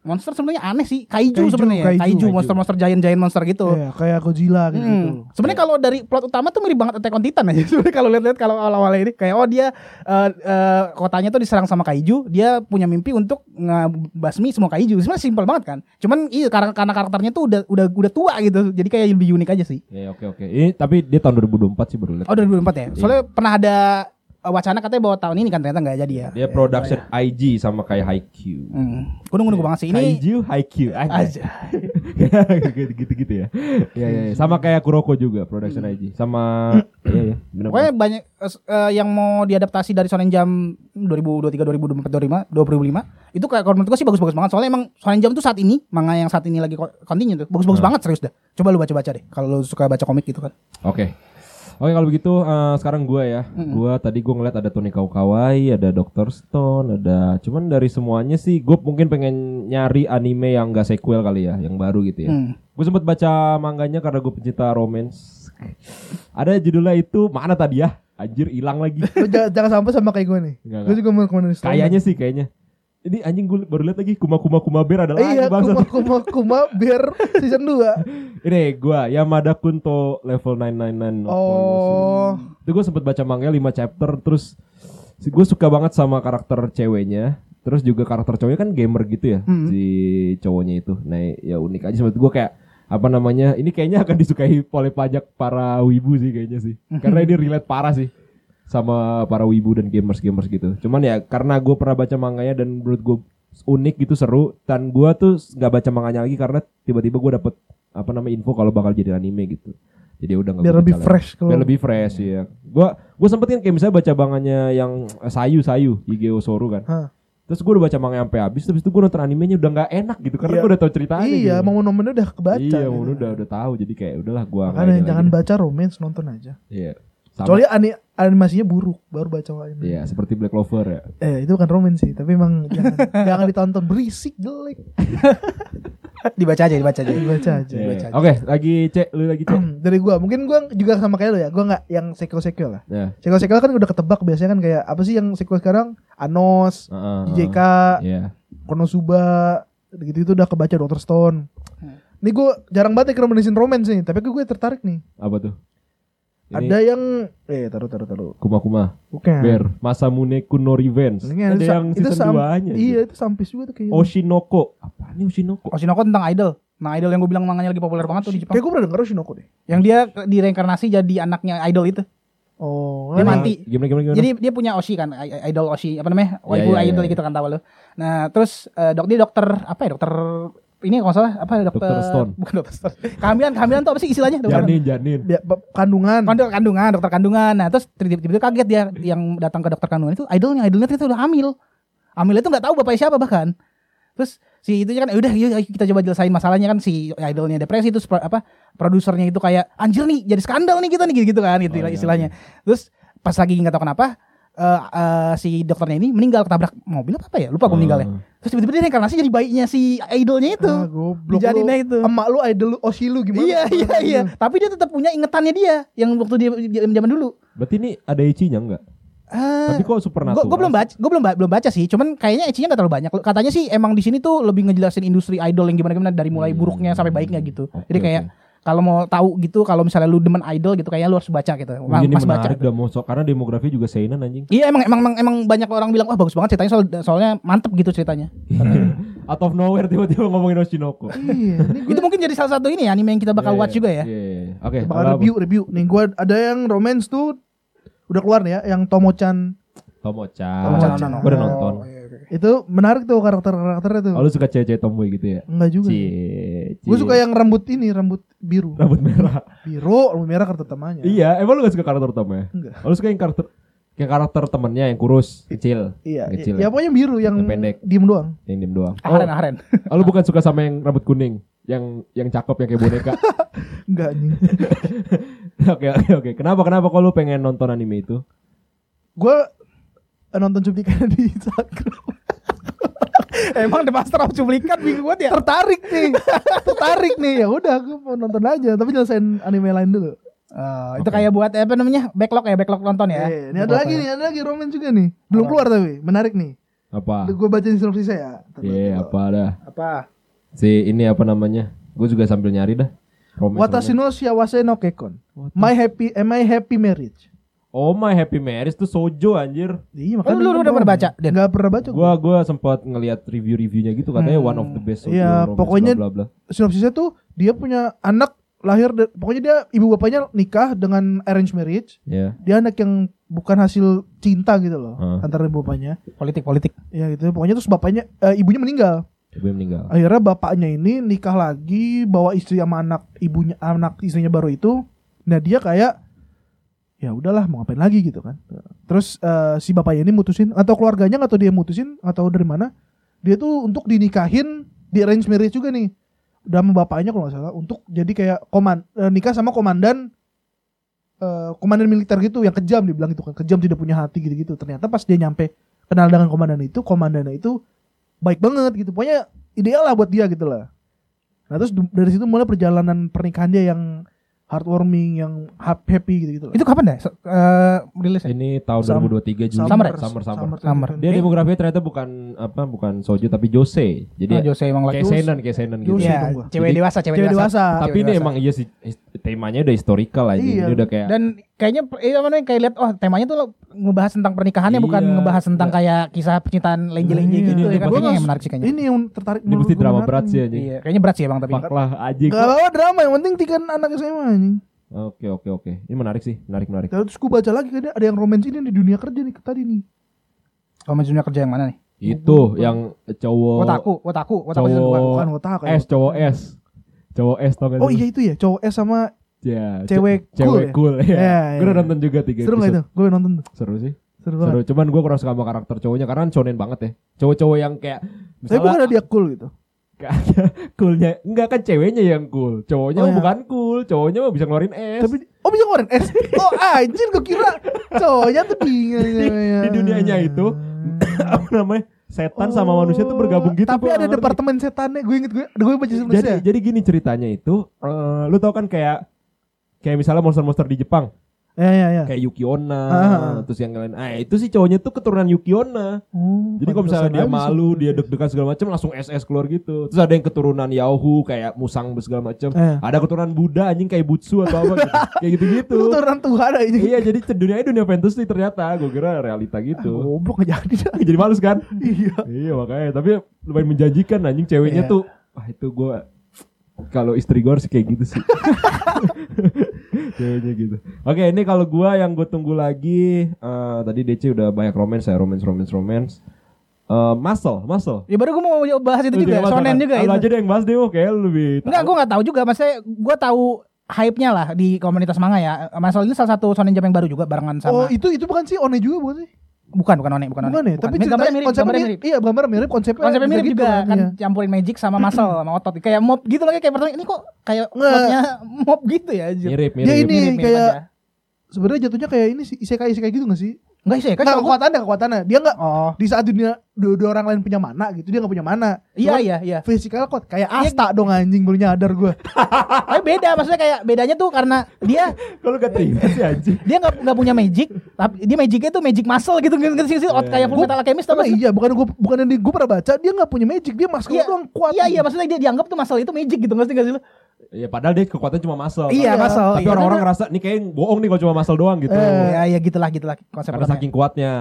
monster sebenarnya aneh sih kaiju, Kaiju, sebenarnya kaiju, kaiju, kaiju. monster-monster giant-giant monster gitu. Iya, kayak Godzilla gitu. Hmm. Sebenarnya kalau dari plot utama tuh mirip banget Attack on Titan aja. Sebenarnya kalau lihat-lihat kalau awal-awal ini kayak oh dia eh, eh, kotanya tuh diserang sama kaiju, dia punya mimpi untuk ngebasmi semua kaiju. Sebenarnya simpel banget kan. Cuman iya karena, karena karakternya tuh udah udah udah tua gitu. Jadi kayak lebih unik aja sih. Iya, oke oke. Ini tapi dia tahun 2024 sih baru lihat. Oh 2004 ya. Soalnya pernah ada wacana katanya bahwa tahun ini kan ternyata nggak jadi ya. Dia production IG sama kayak Haikyuu. Hmm. Gunung gunung banget sih ini. Kaiju Haikyuu Aja. gitu-gitu ya. Iya iya iya. sama kayak Kuroko juga production IG. Sama iya iya benar. Pokoknya banyak eh, eh, yang mau diadaptasi dari Shonen Jump 2023 2024 2025 itu kayak kalau menurut gue sih bagus-bagus banget soalnya emang Shonen Jump tuh saat ini manga yang saat ini lagi continue tuh bagus-bagus Hmm. banget serius dah. Coba lu baca-baca deh kalau lu suka baca komik gitu kan. Oke. Oke kalau begitu eh, sekarang gua ya. Gua tadi gua ngeliat ada Tony Kawai, ada Dr. Stone, ada cuman dari semuanya sih gue mungkin pengen nyari anime yang gak sequel kali ya, yang baru gitu ya. Hmm. Gue sempet baca manganya karena gue pencinta romance. ada judulnya itu mana tadi ya? Anjir hilang lagi. Jangan, sampai sama kayak gue nih. Gue juga mau ke mana Kayaknya sih kayaknya. Ini anjing gue baru lihat lagi kuma kuma kuma bear ada lagi Iya, bangsat. kuma kuma kuma biar season 2. Ini gua Yamada Kunto level 999 Oh. Itu gue sempet baca manga 5 chapter terus gue suka banget sama karakter ceweknya. Terus juga karakter cowoknya kan gamer gitu ya Hmm. si cowoknya itu. Nah, ya unik aja menurut gue kayak apa namanya? Ini kayaknya akan disukai oleh pajak para wibu sih kayaknya sih. Karena ini relate parah sih sama para wibu dan gamers-gamers gitu. Cuman ya karena gue pernah baca manganya dan menurut gue unik gitu seru dan gue tuh nggak baca manganya lagi karena tiba-tiba gue dapet apa namanya info kalau bakal jadi anime gitu. Jadi udah nggak Biar lebih fresh kalau Biar lebih fresh ya. Gua gua sempetin kayak misalnya baca bangannya yang eh, Sayu Sayu Igeo Soru kan. Hah. Terus gue udah baca manga sampai habis, terus itu gue nonton animenya udah nggak enak gitu karena Iya. gue udah tahu ceritanya. Iya, gitu. momen-momennya udah kebaca. Iya, gitu. udah udah tahu jadi kayak udahlah Makanya ini jangan lagi. baca romance, nonton aja. Iya. Sama. Soalnya ani- animasinya buruk, baru baca anime. Iya, seperti Black Clover ya. Eh, itu bukan romance sih, tapi emang jangan, jangan ditonton berisik jelek. dibaca aja, dibaca aja. Baca aja. Baca aja. Oke, lagi cek lu lagi cek. Dari gua, mungkin gua juga sama kayak lo ya. Gua nggak yang sequel-sequel lah. Ya. Sequel-sequel kan udah ketebak biasanya kan kayak apa sih yang sequel sekarang? Anos, Heeh. JK, Iya. Konosuba, gitu itu udah kebaca Dr. Stone. Hmm. Ini gue jarang banget rekomendasiin romance nih, tapi gue tertarik nih. Apa tuh? Ini Ada yang eh taruh taruh taruh. Kuma Kuma Bukan. Bear Masamune Kuno Revenge. Ini Ada yang season sam- 2-nya. Iya, itu sampis juga tuh kayaknya. Oshinoko. Apa nih Oshinoko? Oshinoko tentang idol. Nah, idol yang gue bilang manganya lagi populer banget tuh di Jepang. Kayak gue pernah denger Shinoko deh. Yang dia direinkarnasi jadi anaknya idol itu. Oh, Dia nah, mati. Gimana gimana gimana? Jadi dia punya Oshi kan, idol Oshi apa namanya? Waifu iya, idol iya. gitu kan tahu lu. Nah, terus eh, dok dia dokter apa ya? Dokter ini kalau nggak salah apa ya? dokter Dokter Stone. Bukan dokter Stone. Kehamilan, kehamilan tuh apa sih istilahnya? Dokter Janin janin. Ba- kandungan. Kandung- kandungan, dokter kandungan. Nah, terus tiba-tiba kaget dia yang datang ke dokter kandungan itu idolnya, idolnya ternyata udah hamil. Hamil itu nggak tahu bapaknya siapa bahkan. Terus si itu kan "Ya udah yuk kita coba jelasain masalahnya kan si idolnya depresi pro- apa produsernya itu kayak anjir nih jadi skandal nih kita nih gitu, kan gitu Oh, iya, istilahnya. Terus pas lagi nggak tahu kenapa eh, eh, si dokternya ini meninggal ketabrak mobil apa apa ya lupa aku Oh. meninggalnya. Terus tiba-tiba dia reinkarnasi jadi bayinya si idolnya itu. Ah, goblok itu. Emak lu idol lu Oshi lu gimana? Iya iya iya. Tapi dia tetap punya ingetannya dia yang waktu dia zaman dulu. Berarti ini ada Ichinya enggak? Eh, Tapi kok supernatural? gue belum baca, gue belum ba- belum baca sih. Cuman kayaknya ecinya nggak terlalu banyak. Katanya sih emang di sini tuh lebih ngejelasin industri idol yang gimana gimana dari mulai Hmm. buruknya sampai baiknya gitu. Oke, Jadi kayak kalau mau tahu gitu, kalau misalnya lu demen idol gitu, kayaknya lu harus baca gitu. Oh, Ma- ini Mas baca. menarik dah mau so- karena demografi juga seinen anjing. Iya emang, emang emang emang banyak orang bilang wah bagus banget ceritanya soal soalnya mantep gitu ceritanya. out of nowhere tiba-tiba ngomongin Oshinoko. Iya, ini Itu mungkin jadi salah satu ini anime yang kita bakal Iya, watch juga ya. Iya, iya, iya. Oke, bakal apa? review review. Nih gua ada yang romance tuh udah keluar nih ya, yang Tomo-chan. Tomo-chan. Tomo-chan. Gue udah nonton. Oh, iya. Itu menarik tuh karakter-karakternya tuh. Oh, lu suka cewek-cewek tomboy gitu ya? Enggak juga. Cie. Gue suka yang rambut ini, rambut biru. rambut merah. Biru, rambut merah karakter temannya. Iya, emang lu gak suka karakter utamanya? Enggak. Oh, lu suka yang karakter yang karakter temennya yang kurus, kecil, Iya, yang kecil ya, pokoknya biru yang, Yang pendek. diem doang. yang diem doang. Aharen, aharen. Oh, lu bukan suka sama yang rambut kuning, yang yang cakep yang kayak boneka. Enggak anjing. Oke, oke, oke. Kenapa kenapa kok lu pengen nonton anime itu? Gue nonton cuplikan di Instagram. Emang The Master of Cuplikan bingung banget ya. tertarik nih, tertarik nih. Ya udah, gue mau nonton aja. Tapi nyelesain anime lain dulu. Eh, itu kayak buat apa namanya backlog ya backlog nonton ya. Eh, ini ada lagi nih, ada lagi romance juga nih. Belum keluar tapi menarik nih. Apa? Gue bacain sinopsisnya ya. Ntar Iya, apa dah. Apa? Si ini apa namanya? Gue juga sambil nyari dah. Romance, Watashi no shiawase no kekon. My happy, eh, my happy marriage. Oh my happy marriage tuh sojo anjir. Iya, Oh, lu udah pernah baca, Den? Enggak pernah baca. Gua gua sempat ngelihat review-reviewnya gitu katanya Hmm. one of the best sojo Iya, romance, pokoknya- bla bla bla. Sinopsisnya tuh dia punya anak lahir pokoknya dia ibu bapaknya nikah dengan arrange marriage. Ya. Dia anak yang bukan hasil cinta gitu loh Hmm. antara ibu bapaknya. Politik politik. Ya gitu. Pokoknya terus bapaknya eh, ibunya meninggal. Ibu yang meninggal. Akhirnya bapaknya ini nikah lagi bawa istri sama anak ibunya anak istrinya baru itu. Nah, dia kayak ya udahlah mau ngapain lagi gitu kan. Terus eh, si bapaknya ini mutusin atau keluarganya atau dia mutusin atau dari mana? Dia tuh untuk dinikahin di arrange marriage juga nih. Udah sama bapaknya kalau nggak salah untuk jadi kayak koman eh, nikah sama komandan eh, komandan militer gitu yang kejam dibilang itu kan kejam tidak punya hati gitu-gitu. Ternyata pas dia nyampe kenal dengan komandan itu, komandannya itu baik banget gitu. Pokoknya ideal lah buat dia gitu lah. Nah terus dari situ mulai perjalanan pernikahan dia yang heartwarming, yang hap- happy gitu-gitu. lah. Itu kapan dah? So- eh, rilisnya? Ini tahun Sam- 2023 Juli. Summer ya? Summer, summer. Summer. Dia demografinya ternyata bukan apa bukan sojo tapi jose. Jadi Oh, Jose emang lagi. kayak seinen gitu. Jose. Iya, cewek dewasa, cewek, Cewek dewasa. dewasa. Tapi Cewek ini dewasa. emang iya sih temanya udah historical aja. Iya. Ini udah kayak Dan kayaknya eh, apa namanya kayak lihat oh temanya tuh ngebahas tentang pernikahannya Iya. bukan ngebahas tentang kayak kisah percintaan lenje-lenje Iya. gitu Ini ya kan kayaknya yang menarik sih kayaknya. Ini yang tertarik ini gua drama menarik berat sih anjing. Iya, kayaknya berat sih Bang tapi. Fuck lah anjing. Gak apa-apa drama yang penting tikan anak SMA anjing. Oke oke oke. Ini menarik sih, menarik menarik. Terus gue baca lagi ada ada yang romance ini di dunia kerja nih tadi nih. Kalau dunia kerja yang mana nih? Itu yang cowok Otaku, otaku, otaku season cowok. Bukan otak S, cowok S. Cowok S tau gak Oh iya itu ya, cowok S sama Ya, cewek ce- cool cewek ya? cool. Iya. Iya, Gue udah iya. nonton juga tiga seru gak itu? Gue nonton tuh. Seru sih. Seru Seru. banget. Cuman gue kurang suka sama karakter cowoknya karena shonen banget ya. Cowok-cowok yang kayak Tapi bukan ada dia cool gitu. kayak coolnya enggak kan ceweknya yang cool. Cowoknya Oh, iya. bukan cool. Cowoknya mah bisa ngeluarin es. Tapi oh bisa ngeluarin S. Oh anjir gue kira cowoknya tuh bingung. di, di dunianya itu apa namanya? Setan sama manusia tuh bergabung gitu. Oh, Tapi ada departemen setannya. Gue inget gue, gue baca jadi sebelumnya. jadi gini ceritanya itu eh, lu tau kan kayak kayak misalnya monster-monster di Jepang Ya ya ya. kayak Yukiona Ah. terus yang lain ah itu sih cowoknya tuh keturunan Yukiona Oh, jadi kalau misalnya dia aja malu sih. dia deg-degan segala macam langsung SS keluar gitu terus ada yang keturunan Yahoo kayak Musang segala macam Eh. ada keturunan Buddha anjing kayak Butsu atau apa gitu kayak gitu-gitu Itu turunan Tuhan aja. iya jadi dunianya dunia fantasy ternyata gue kira realita gitu Goblok gak jadi jadi males kan Iya. iya makanya tapi lumayan menjanjikan anjing ceweknya Iya. tuh wah itu gue kalau istri gue harus kayak gitu sih ceweknya gitu oke ini kalau gue yang gue tunggu lagi eh, tadi DC udah banyak romance ya romance romance romance Eh, muscle muscle Ya baru gue mau bahas itu juga, sonen juga Lu itu. aja deh yang bahas deh, lu lebih Enggak, gue nggak tahu juga. Maksudnya gue tahu hype-nya lah di komunitas manga ya. Masalah ini salah satu sonen jam yang baru juga barengan Oh sama. itu itu bukan sih One juga bukan sih? Bukan, bukan one, bukan one. Bukan ya, tapi Ini gambarnya mirip, konsepnya gambarnya mirip. mirip. Iya, gambar mirip konsepnya. Konsepnya mirip gitu juga kan iya. campurin magic sama muscle sama otot. Kayak mob gitu lagi kayak pertama ini kok kayak Nggak. plotnya mob gitu ya. anjir. mirip mirip. Dia ini Mirip-mirip kayak aja. sebenarnya jatuhnya kayak ini sih isekai isekai gitu gak sih? Enggak sih, kan kalau gua- kekuatannya kekuatannya. Dia nggak Oh, di saat dunia dua, dua orang lain punya mana gitu dia nggak punya mana. iya iya iya. Physical kok kayak Iya. Asta dong anjing baru nyadar gue. Tapi beda maksudnya kayak bedanya tuh karena dia Kalau gak terima sih anjing. dia nggak nggak punya magic, tapi dia magicnya tuh magic muscle gitu ngerti sih sih Iya, kayak iya. full metal alchemist Tapi iya bukan gue bukan yang gue pernah baca dia nggak punya magic dia masker Iya, doang kuat. Iya iya maksudnya dia dianggap tuh muscle itu magic gitu ngerti gak sih lu? Ya padahal dia kekuatan cuma muscle. Iya, Iya, muscle. Tapi Iya. orang-orang ngerasa nih kayak bohong nih kalau cuma muscle doang gitu. Eh, Iya iya gitulah gitulah konsep Karena saking kuatnya.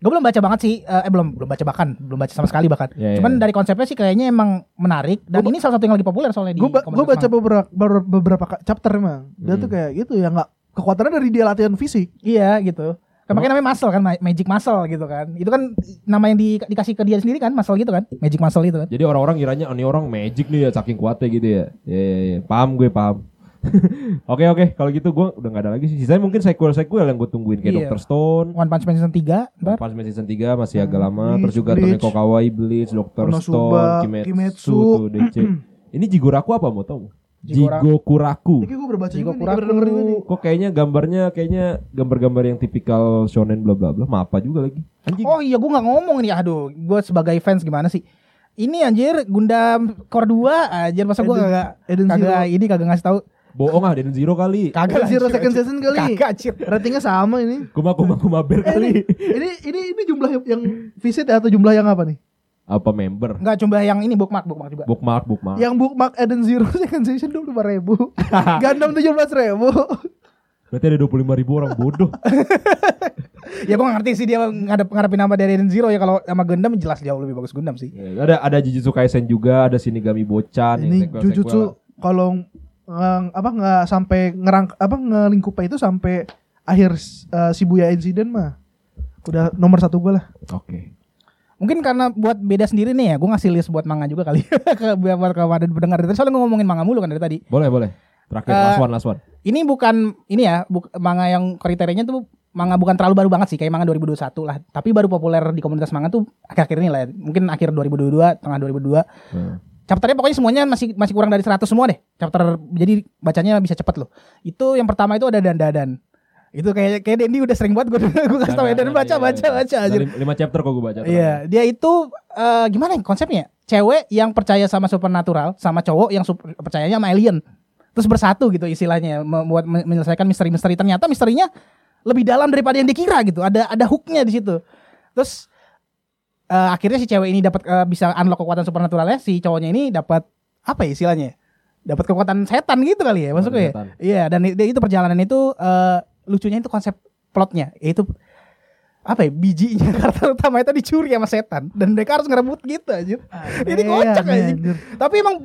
Gue belum baca banget sih, eh eh, belum belum baca bahkan, belum baca sama sekali bahkan. Ya, ya, Cuman ya. dari konsepnya sih kayaknya emang menarik dan ini salah satu yang lagi populer soalnya di Gue ba gue komunitas baca beberapa beberapa, chapter emang. Dia Hmm. tuh kayak gitu ya nggak kekuatannya dari dia latihan fisik. Iya gitu. Kan makanya namanya muscle kan, ma- magic muscle gitu kan. Itu kan nama yang di- dikasih ke dia sendiri kan, muscle gitu kan. Magic muscle itu kan. Jadi orang-orang kiranya oh, ini orang magic nih ya saking kuatnya gitu ya. Iya iya iya. Paham gue paham. Oke oke kalau gitu gue udah nggak ada lagi sih. Sisanya mungkin sequel sequel yang gue tungguin kayak Iya. Doctor Stone. One Punch Man season 3 ntar. Pas season 3 masih agak lama Bleach, Terus juga. Tomiko Kawaii Bleach Doctor Stone Kimetsu, Kimetsu. tuh DC Ini Jiguraku apa mau tau? Jigora- Jigokuraku Ini gue berbaca Jigo Kuraku. Kok kayaknya gambarnya Kayaknya gambar-gambar yang tipikal shonen bla bla bla Mapa juga lagi Anjing Oh iya gue nggak ngomong nih aduh gue sebagai fans gimana sih ini anjir Gundam Core 2 anjir masa gue Eden- kagak Eden kagak Zero. ini kagak ngasih tahu Bohong ah Den Zero kali kagak Zero second season kali. kagak anjir Ratingnya sama ini. Kuma kuma kuma ber Eh, kali ini ini ini jumlah yang visit atau jumlah yang apa nih? Apa member? Nggak coba yang ini bookmark bookmark juga. Bookmark bookmark. Yang bookmark Eden Zero second season dulu lima ribu, Gundam tujuh belas ribu. Berarti ada 25 ribu orang bodoh. Ya gue ngerti sih dia ngadep ngadepin nama dari Eden Zero ya. Kalau sama Gundam jelas jauh lebih bagus Gundam sih. Ya, Ada ada Jujutsu Kaisen juga Ada Shinigami Bochan yang Ini sequel-sequel. Jujutsu kalau apa nggak sampai ngerang apa ngelingkupnya itu sampai akhir uh, Shibuya Incident mah. Udah nomor satu gue lah. Oke mungkin karena buat beda sendiri nih ya gue ngasih list buat manga juga kali. Ke buat kalau ada pendengar dari soalnya gue ngomongin manga mulu kan dari tadi. Boleh boleh. Terakhir Eh, last one last one. ini bukan ini ya buk- manga yang kriterianya tuh manga bukan terlalu baru banget sih kayak manga 2021 lah. Tapi baru populer di komunitas manga tuh akhir-akhir ini lah ya. mungkin akhir 2022 tengah 2022 Hmm. chapternya pokoknya semuanya masih masih kurang dari 100 semua deh. Chapter jadi bacanya bisa cepat loh. Itu yang pertama itu ada dandadan itu kayak kayak Dendi udah sering banget gue gue kasih tau ya dan baca Iya, baca iya. baca aja Lima chapter kok gue baca Iya, dia itu eh, gimana ya konsepnya? Cewek yang percaya sama supernatural sama cowok yang sup- percayanya sama alien. Terus bersatu gitu istilahnya membuat me- menyelesaikan misteri-misteri. Ternyata misterinya lebih dalam daripada yang dikira gitu. Ada ada hooknya di situ. Terus eh, akhirnya si cewek ini dapat eh, bisa unlock kekuatan supernaturalnya, si cowoknya ini dapat apa ya istilahnya? Dapat kekuatan setan gitu kali ya maksudnya. ya? Iya, dan itu perjalanan itu eh, lucunya itu konsep plotnya yaitu apa ya bijinya karakter utama itu dicuri sama setan dan mereka harus ngerebut gitu aja. Ini kocak aja. Tapi emang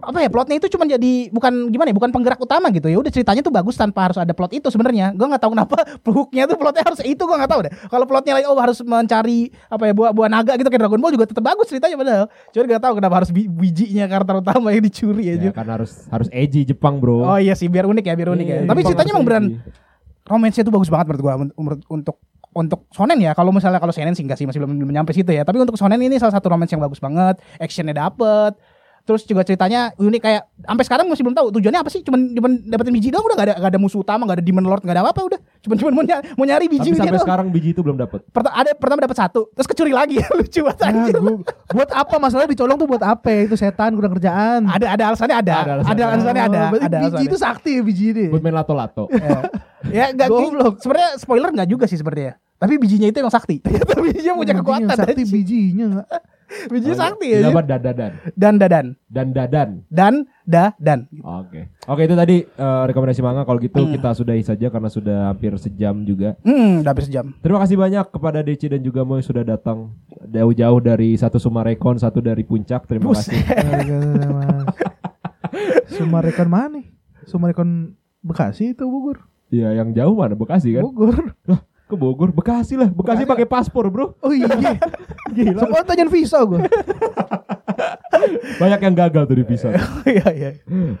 apa ya plotnya itu cuma jadi bukan gimana ya bukan penggerak utama gitu ya udah ceritanya tuh bagus tanpa harus ada plot itu sebenarnya. Gue nggak tahu kenapa hooknya tuh plotnya harus itu gue nggak tahu deh. Kalau plotnya lagi oh harus mencari apa ya buah buah naga gitu kayak Dragon Ball juga tetap bagus ceritanya padahal. Cuma nggak tahu kenapa harus bi- bijinya karakter utama yang dicuri aja. Ya kan harus harus edgy Jepang bro Oh iya sih biar unik ya biar unik ya. Iya, Tapi Jepang ceritanya emang beran edgy. Romance-nya tuh bagus banget menurut gua untuk untuk shonen ya. Kalau misalnya kalau shonen sih enggak sih masih belum belum nyampe situ ya. Tapi untuk shonen ini salah satu romance yang bagus banget. Actionnya dapet terus juga ceritanya unik kayak sampai sekarang masih belum tahu tujuannya apa sih cuman cuman dapetin biji doang udah gak ada gak ada musuh utama gak ada demon lord gak ada apa-apa udah cuman cuman mau nyari, mau nyari biji Tapi sampai doang. sekarang biji itu belum dapat Perta- ada pertama dapat satu terus kecuri lagi lucu banget anjir. gua- buat apa masalahnya dicolong tuh buat apa ya? Itu setan kurang kerjaan. ada ada alasannya ada Ada ada alasannya. alasannya, ada Oh, ada biji alasannya. itu sakti ya biji ini. Buat main lato-lato ya, ya enggak Goblok. sebenarnya spoiler enggak juga sih sebenarnya tapi bijinya itu emang sakti ternyata bijinya punya kekuatan sakti bijinya nggak? bijinya sakti ya Dapat dan dadan Dan dadan dan da dan Oke Oke itu tadi eh, rekomendasi manga Kalau gitu Hmm. kita sudahi saja Karena sudah hampir sejam juga hmm udah hampir sejam Terima kasih banyak kepada Deci dan juga Moy sudah datang jauh-jauh dari satu Sumarekon, satu dari Puncak. Terima Buset. kasih. Sumarekon mana nih? Sumarekon Bekasi itu Bogor. Iya, yang jauh mana? Bekasi kan? Bogor. Ke Bogor, Bekasi lah. Bekasi pakai paspor, Bro. Oh iya. Gila. Semua tanyain visa gue. Banyak yang gagal tuh di visa. iya iya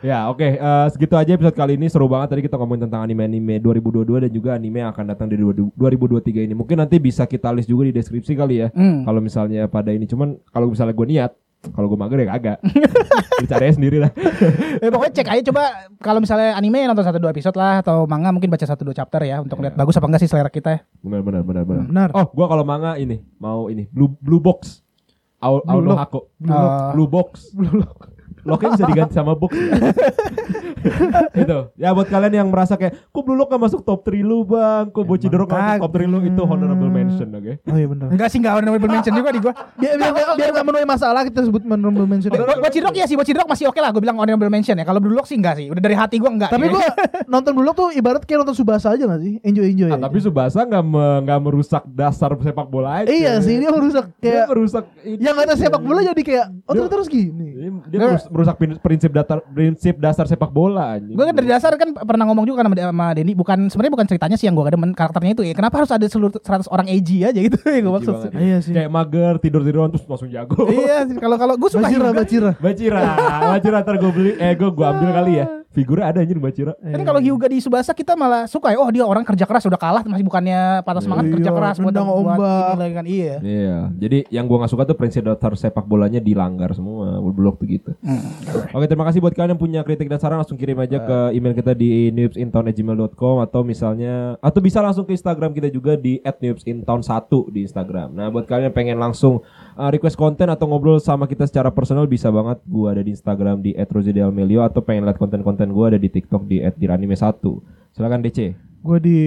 ya, oke. eh, segitu aja episode kali ini seru banget tadi kita ngomongin tentang anime-anime 2022 dan juga anime yang akan datang di 2023 ini. Mungkin nanti bisa kita list juga di deskripsi kali ya. Hmm. Kalau misalnya pada ini cuman kalau misalnya gue niat kalau gue mager ya kagak. Aja sendiri lah. Eh, pokoknya cek aja coba kalau misalnya anime nonton satu dua episode lah atau manga mungkin baca satu dua chapter ya untuk lihat bagus apa enggak sih selera kita ya. Benar benar benar benar. Benar. Oh, gua kalau manga ini mau ini Blue Blue Box. Aul Blue Aul Lock. Blue Lock. Blue Box. Belum loh. Locknya bisa diganti sama box. itu. Ya buat kalian yang merasa kayak kok Blue Lock gak masuk top 3 lu bang, kok Bocidorok gak masuk top 3 lu itu honorable mention oke. Oh iya benar. Enggak sih enggak honorable mention juga di gua. Biar biar biar nggak menuai masalah kita sebut honorable mention. Bo- Bocidrok ya sih Bocidrok masih oke lah gue bilang honorable mention ya. Kalau Blue Lock sih enggak sih. Udah dari hati gua enggak. Tapi gua nonton dulu tuh ibarat kayak nonton Subasa aja gak sih? Enjoy enjoy. Ah, tapi Subasa nggak me- nggak merusak dasar sepak bola aja. Iya sih dia merusak Dia kayak merusak ini. yang ada sepak bola jadi kayak oh Dia- terus terus gini. Dia, dia merus- merusak prin- prinsip dasar prinsip dasar sepak bola anjing. Gue kan dari dasar kan pernah ngomong juga kan sama, sama Denny bukan sebenarnya bukan ceritanya sih yang gue demen karakternya itu ya kenapa harus ada seluruh 100 orang AG aja gitu ya gue maksud banget. Iya sih. Kayak mager tidur-tiduran terus langsung jago. iya sih kalau kalau gue suka Bacira bacira. Bacira, Bacira ntar gue beli, eh gue gue ambil kali ya. Figurnya ada anjir Bacira. Kan kalau Hyuga di Subasa kita malah suka ya oh dia orang kerja keras udah kalah masih bukannya patah semangat Iya, kerja keras buat buat ombak. ini lagi kan iya. Iya, jadi yang gua nggak suka tuh prinsip dasar sepak bolanya dilanggar semua, blok tuh gitu. Oke, terima kasih buat kalian yang punya kritik dan saran langsung kirim aja ke email kita di noobsintown@gmail.com atau misalnya atau bisa langsung ke Instagram kita juga di @noobsintown1 di Instagram. Nah, buat kalian yang pengen langsung uh, request konten atau ngobrol sama kita secara personal bisa banget gua ada di Instagram di @rozidelmelio atau pengen lihat konten-konten gua ada di TikTok di @diranime1. Silakan DC. Gue di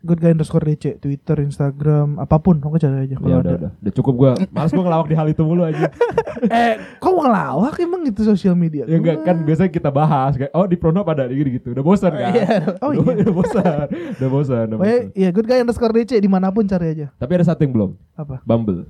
good guy underscore DC Twitter Instagram apa pun oke cari aja Ya kalau udah, ada. udah, udah cukup gua. Males gua ngelawak di hal itu mulu aja. eh kok mau ngelawak emang itu sosial media? Ya enggak kan biasanya kita bahas kayak oh di Prono pada gitu gitu. Udah bosan kan? Oh udah, iya. udah bosan. Udah bosan, udah Pokoknya bosan. iya good guy underscore DC di mana pun cari aja. Tapi ada satu yang belum. Apa? Bumble.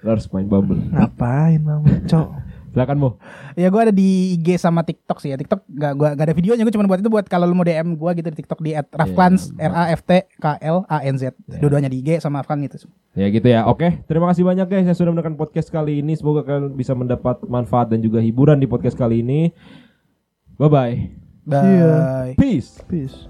Lo harus main Bumble. Ngapain bang? Cok. Silakan Mo. Ya gue ada di IG sama TikTok sih ya. TikTok gak, gua, gak ada videonya gue cuma buat itu buat kalau lu mau DM gue gitu di TikTok di @rafklans R A F T K L A N Z. Dua-duanya di IG sama Afkan gitu. Ya gitu ya. Oke, terima kasih banyak guys yang sudah menonton podcast kali ini. Semoga kalian bisa mendapat manfaat dan juga hiburan di podcast kali ini. Bye bye. Bye. Peace. Peace.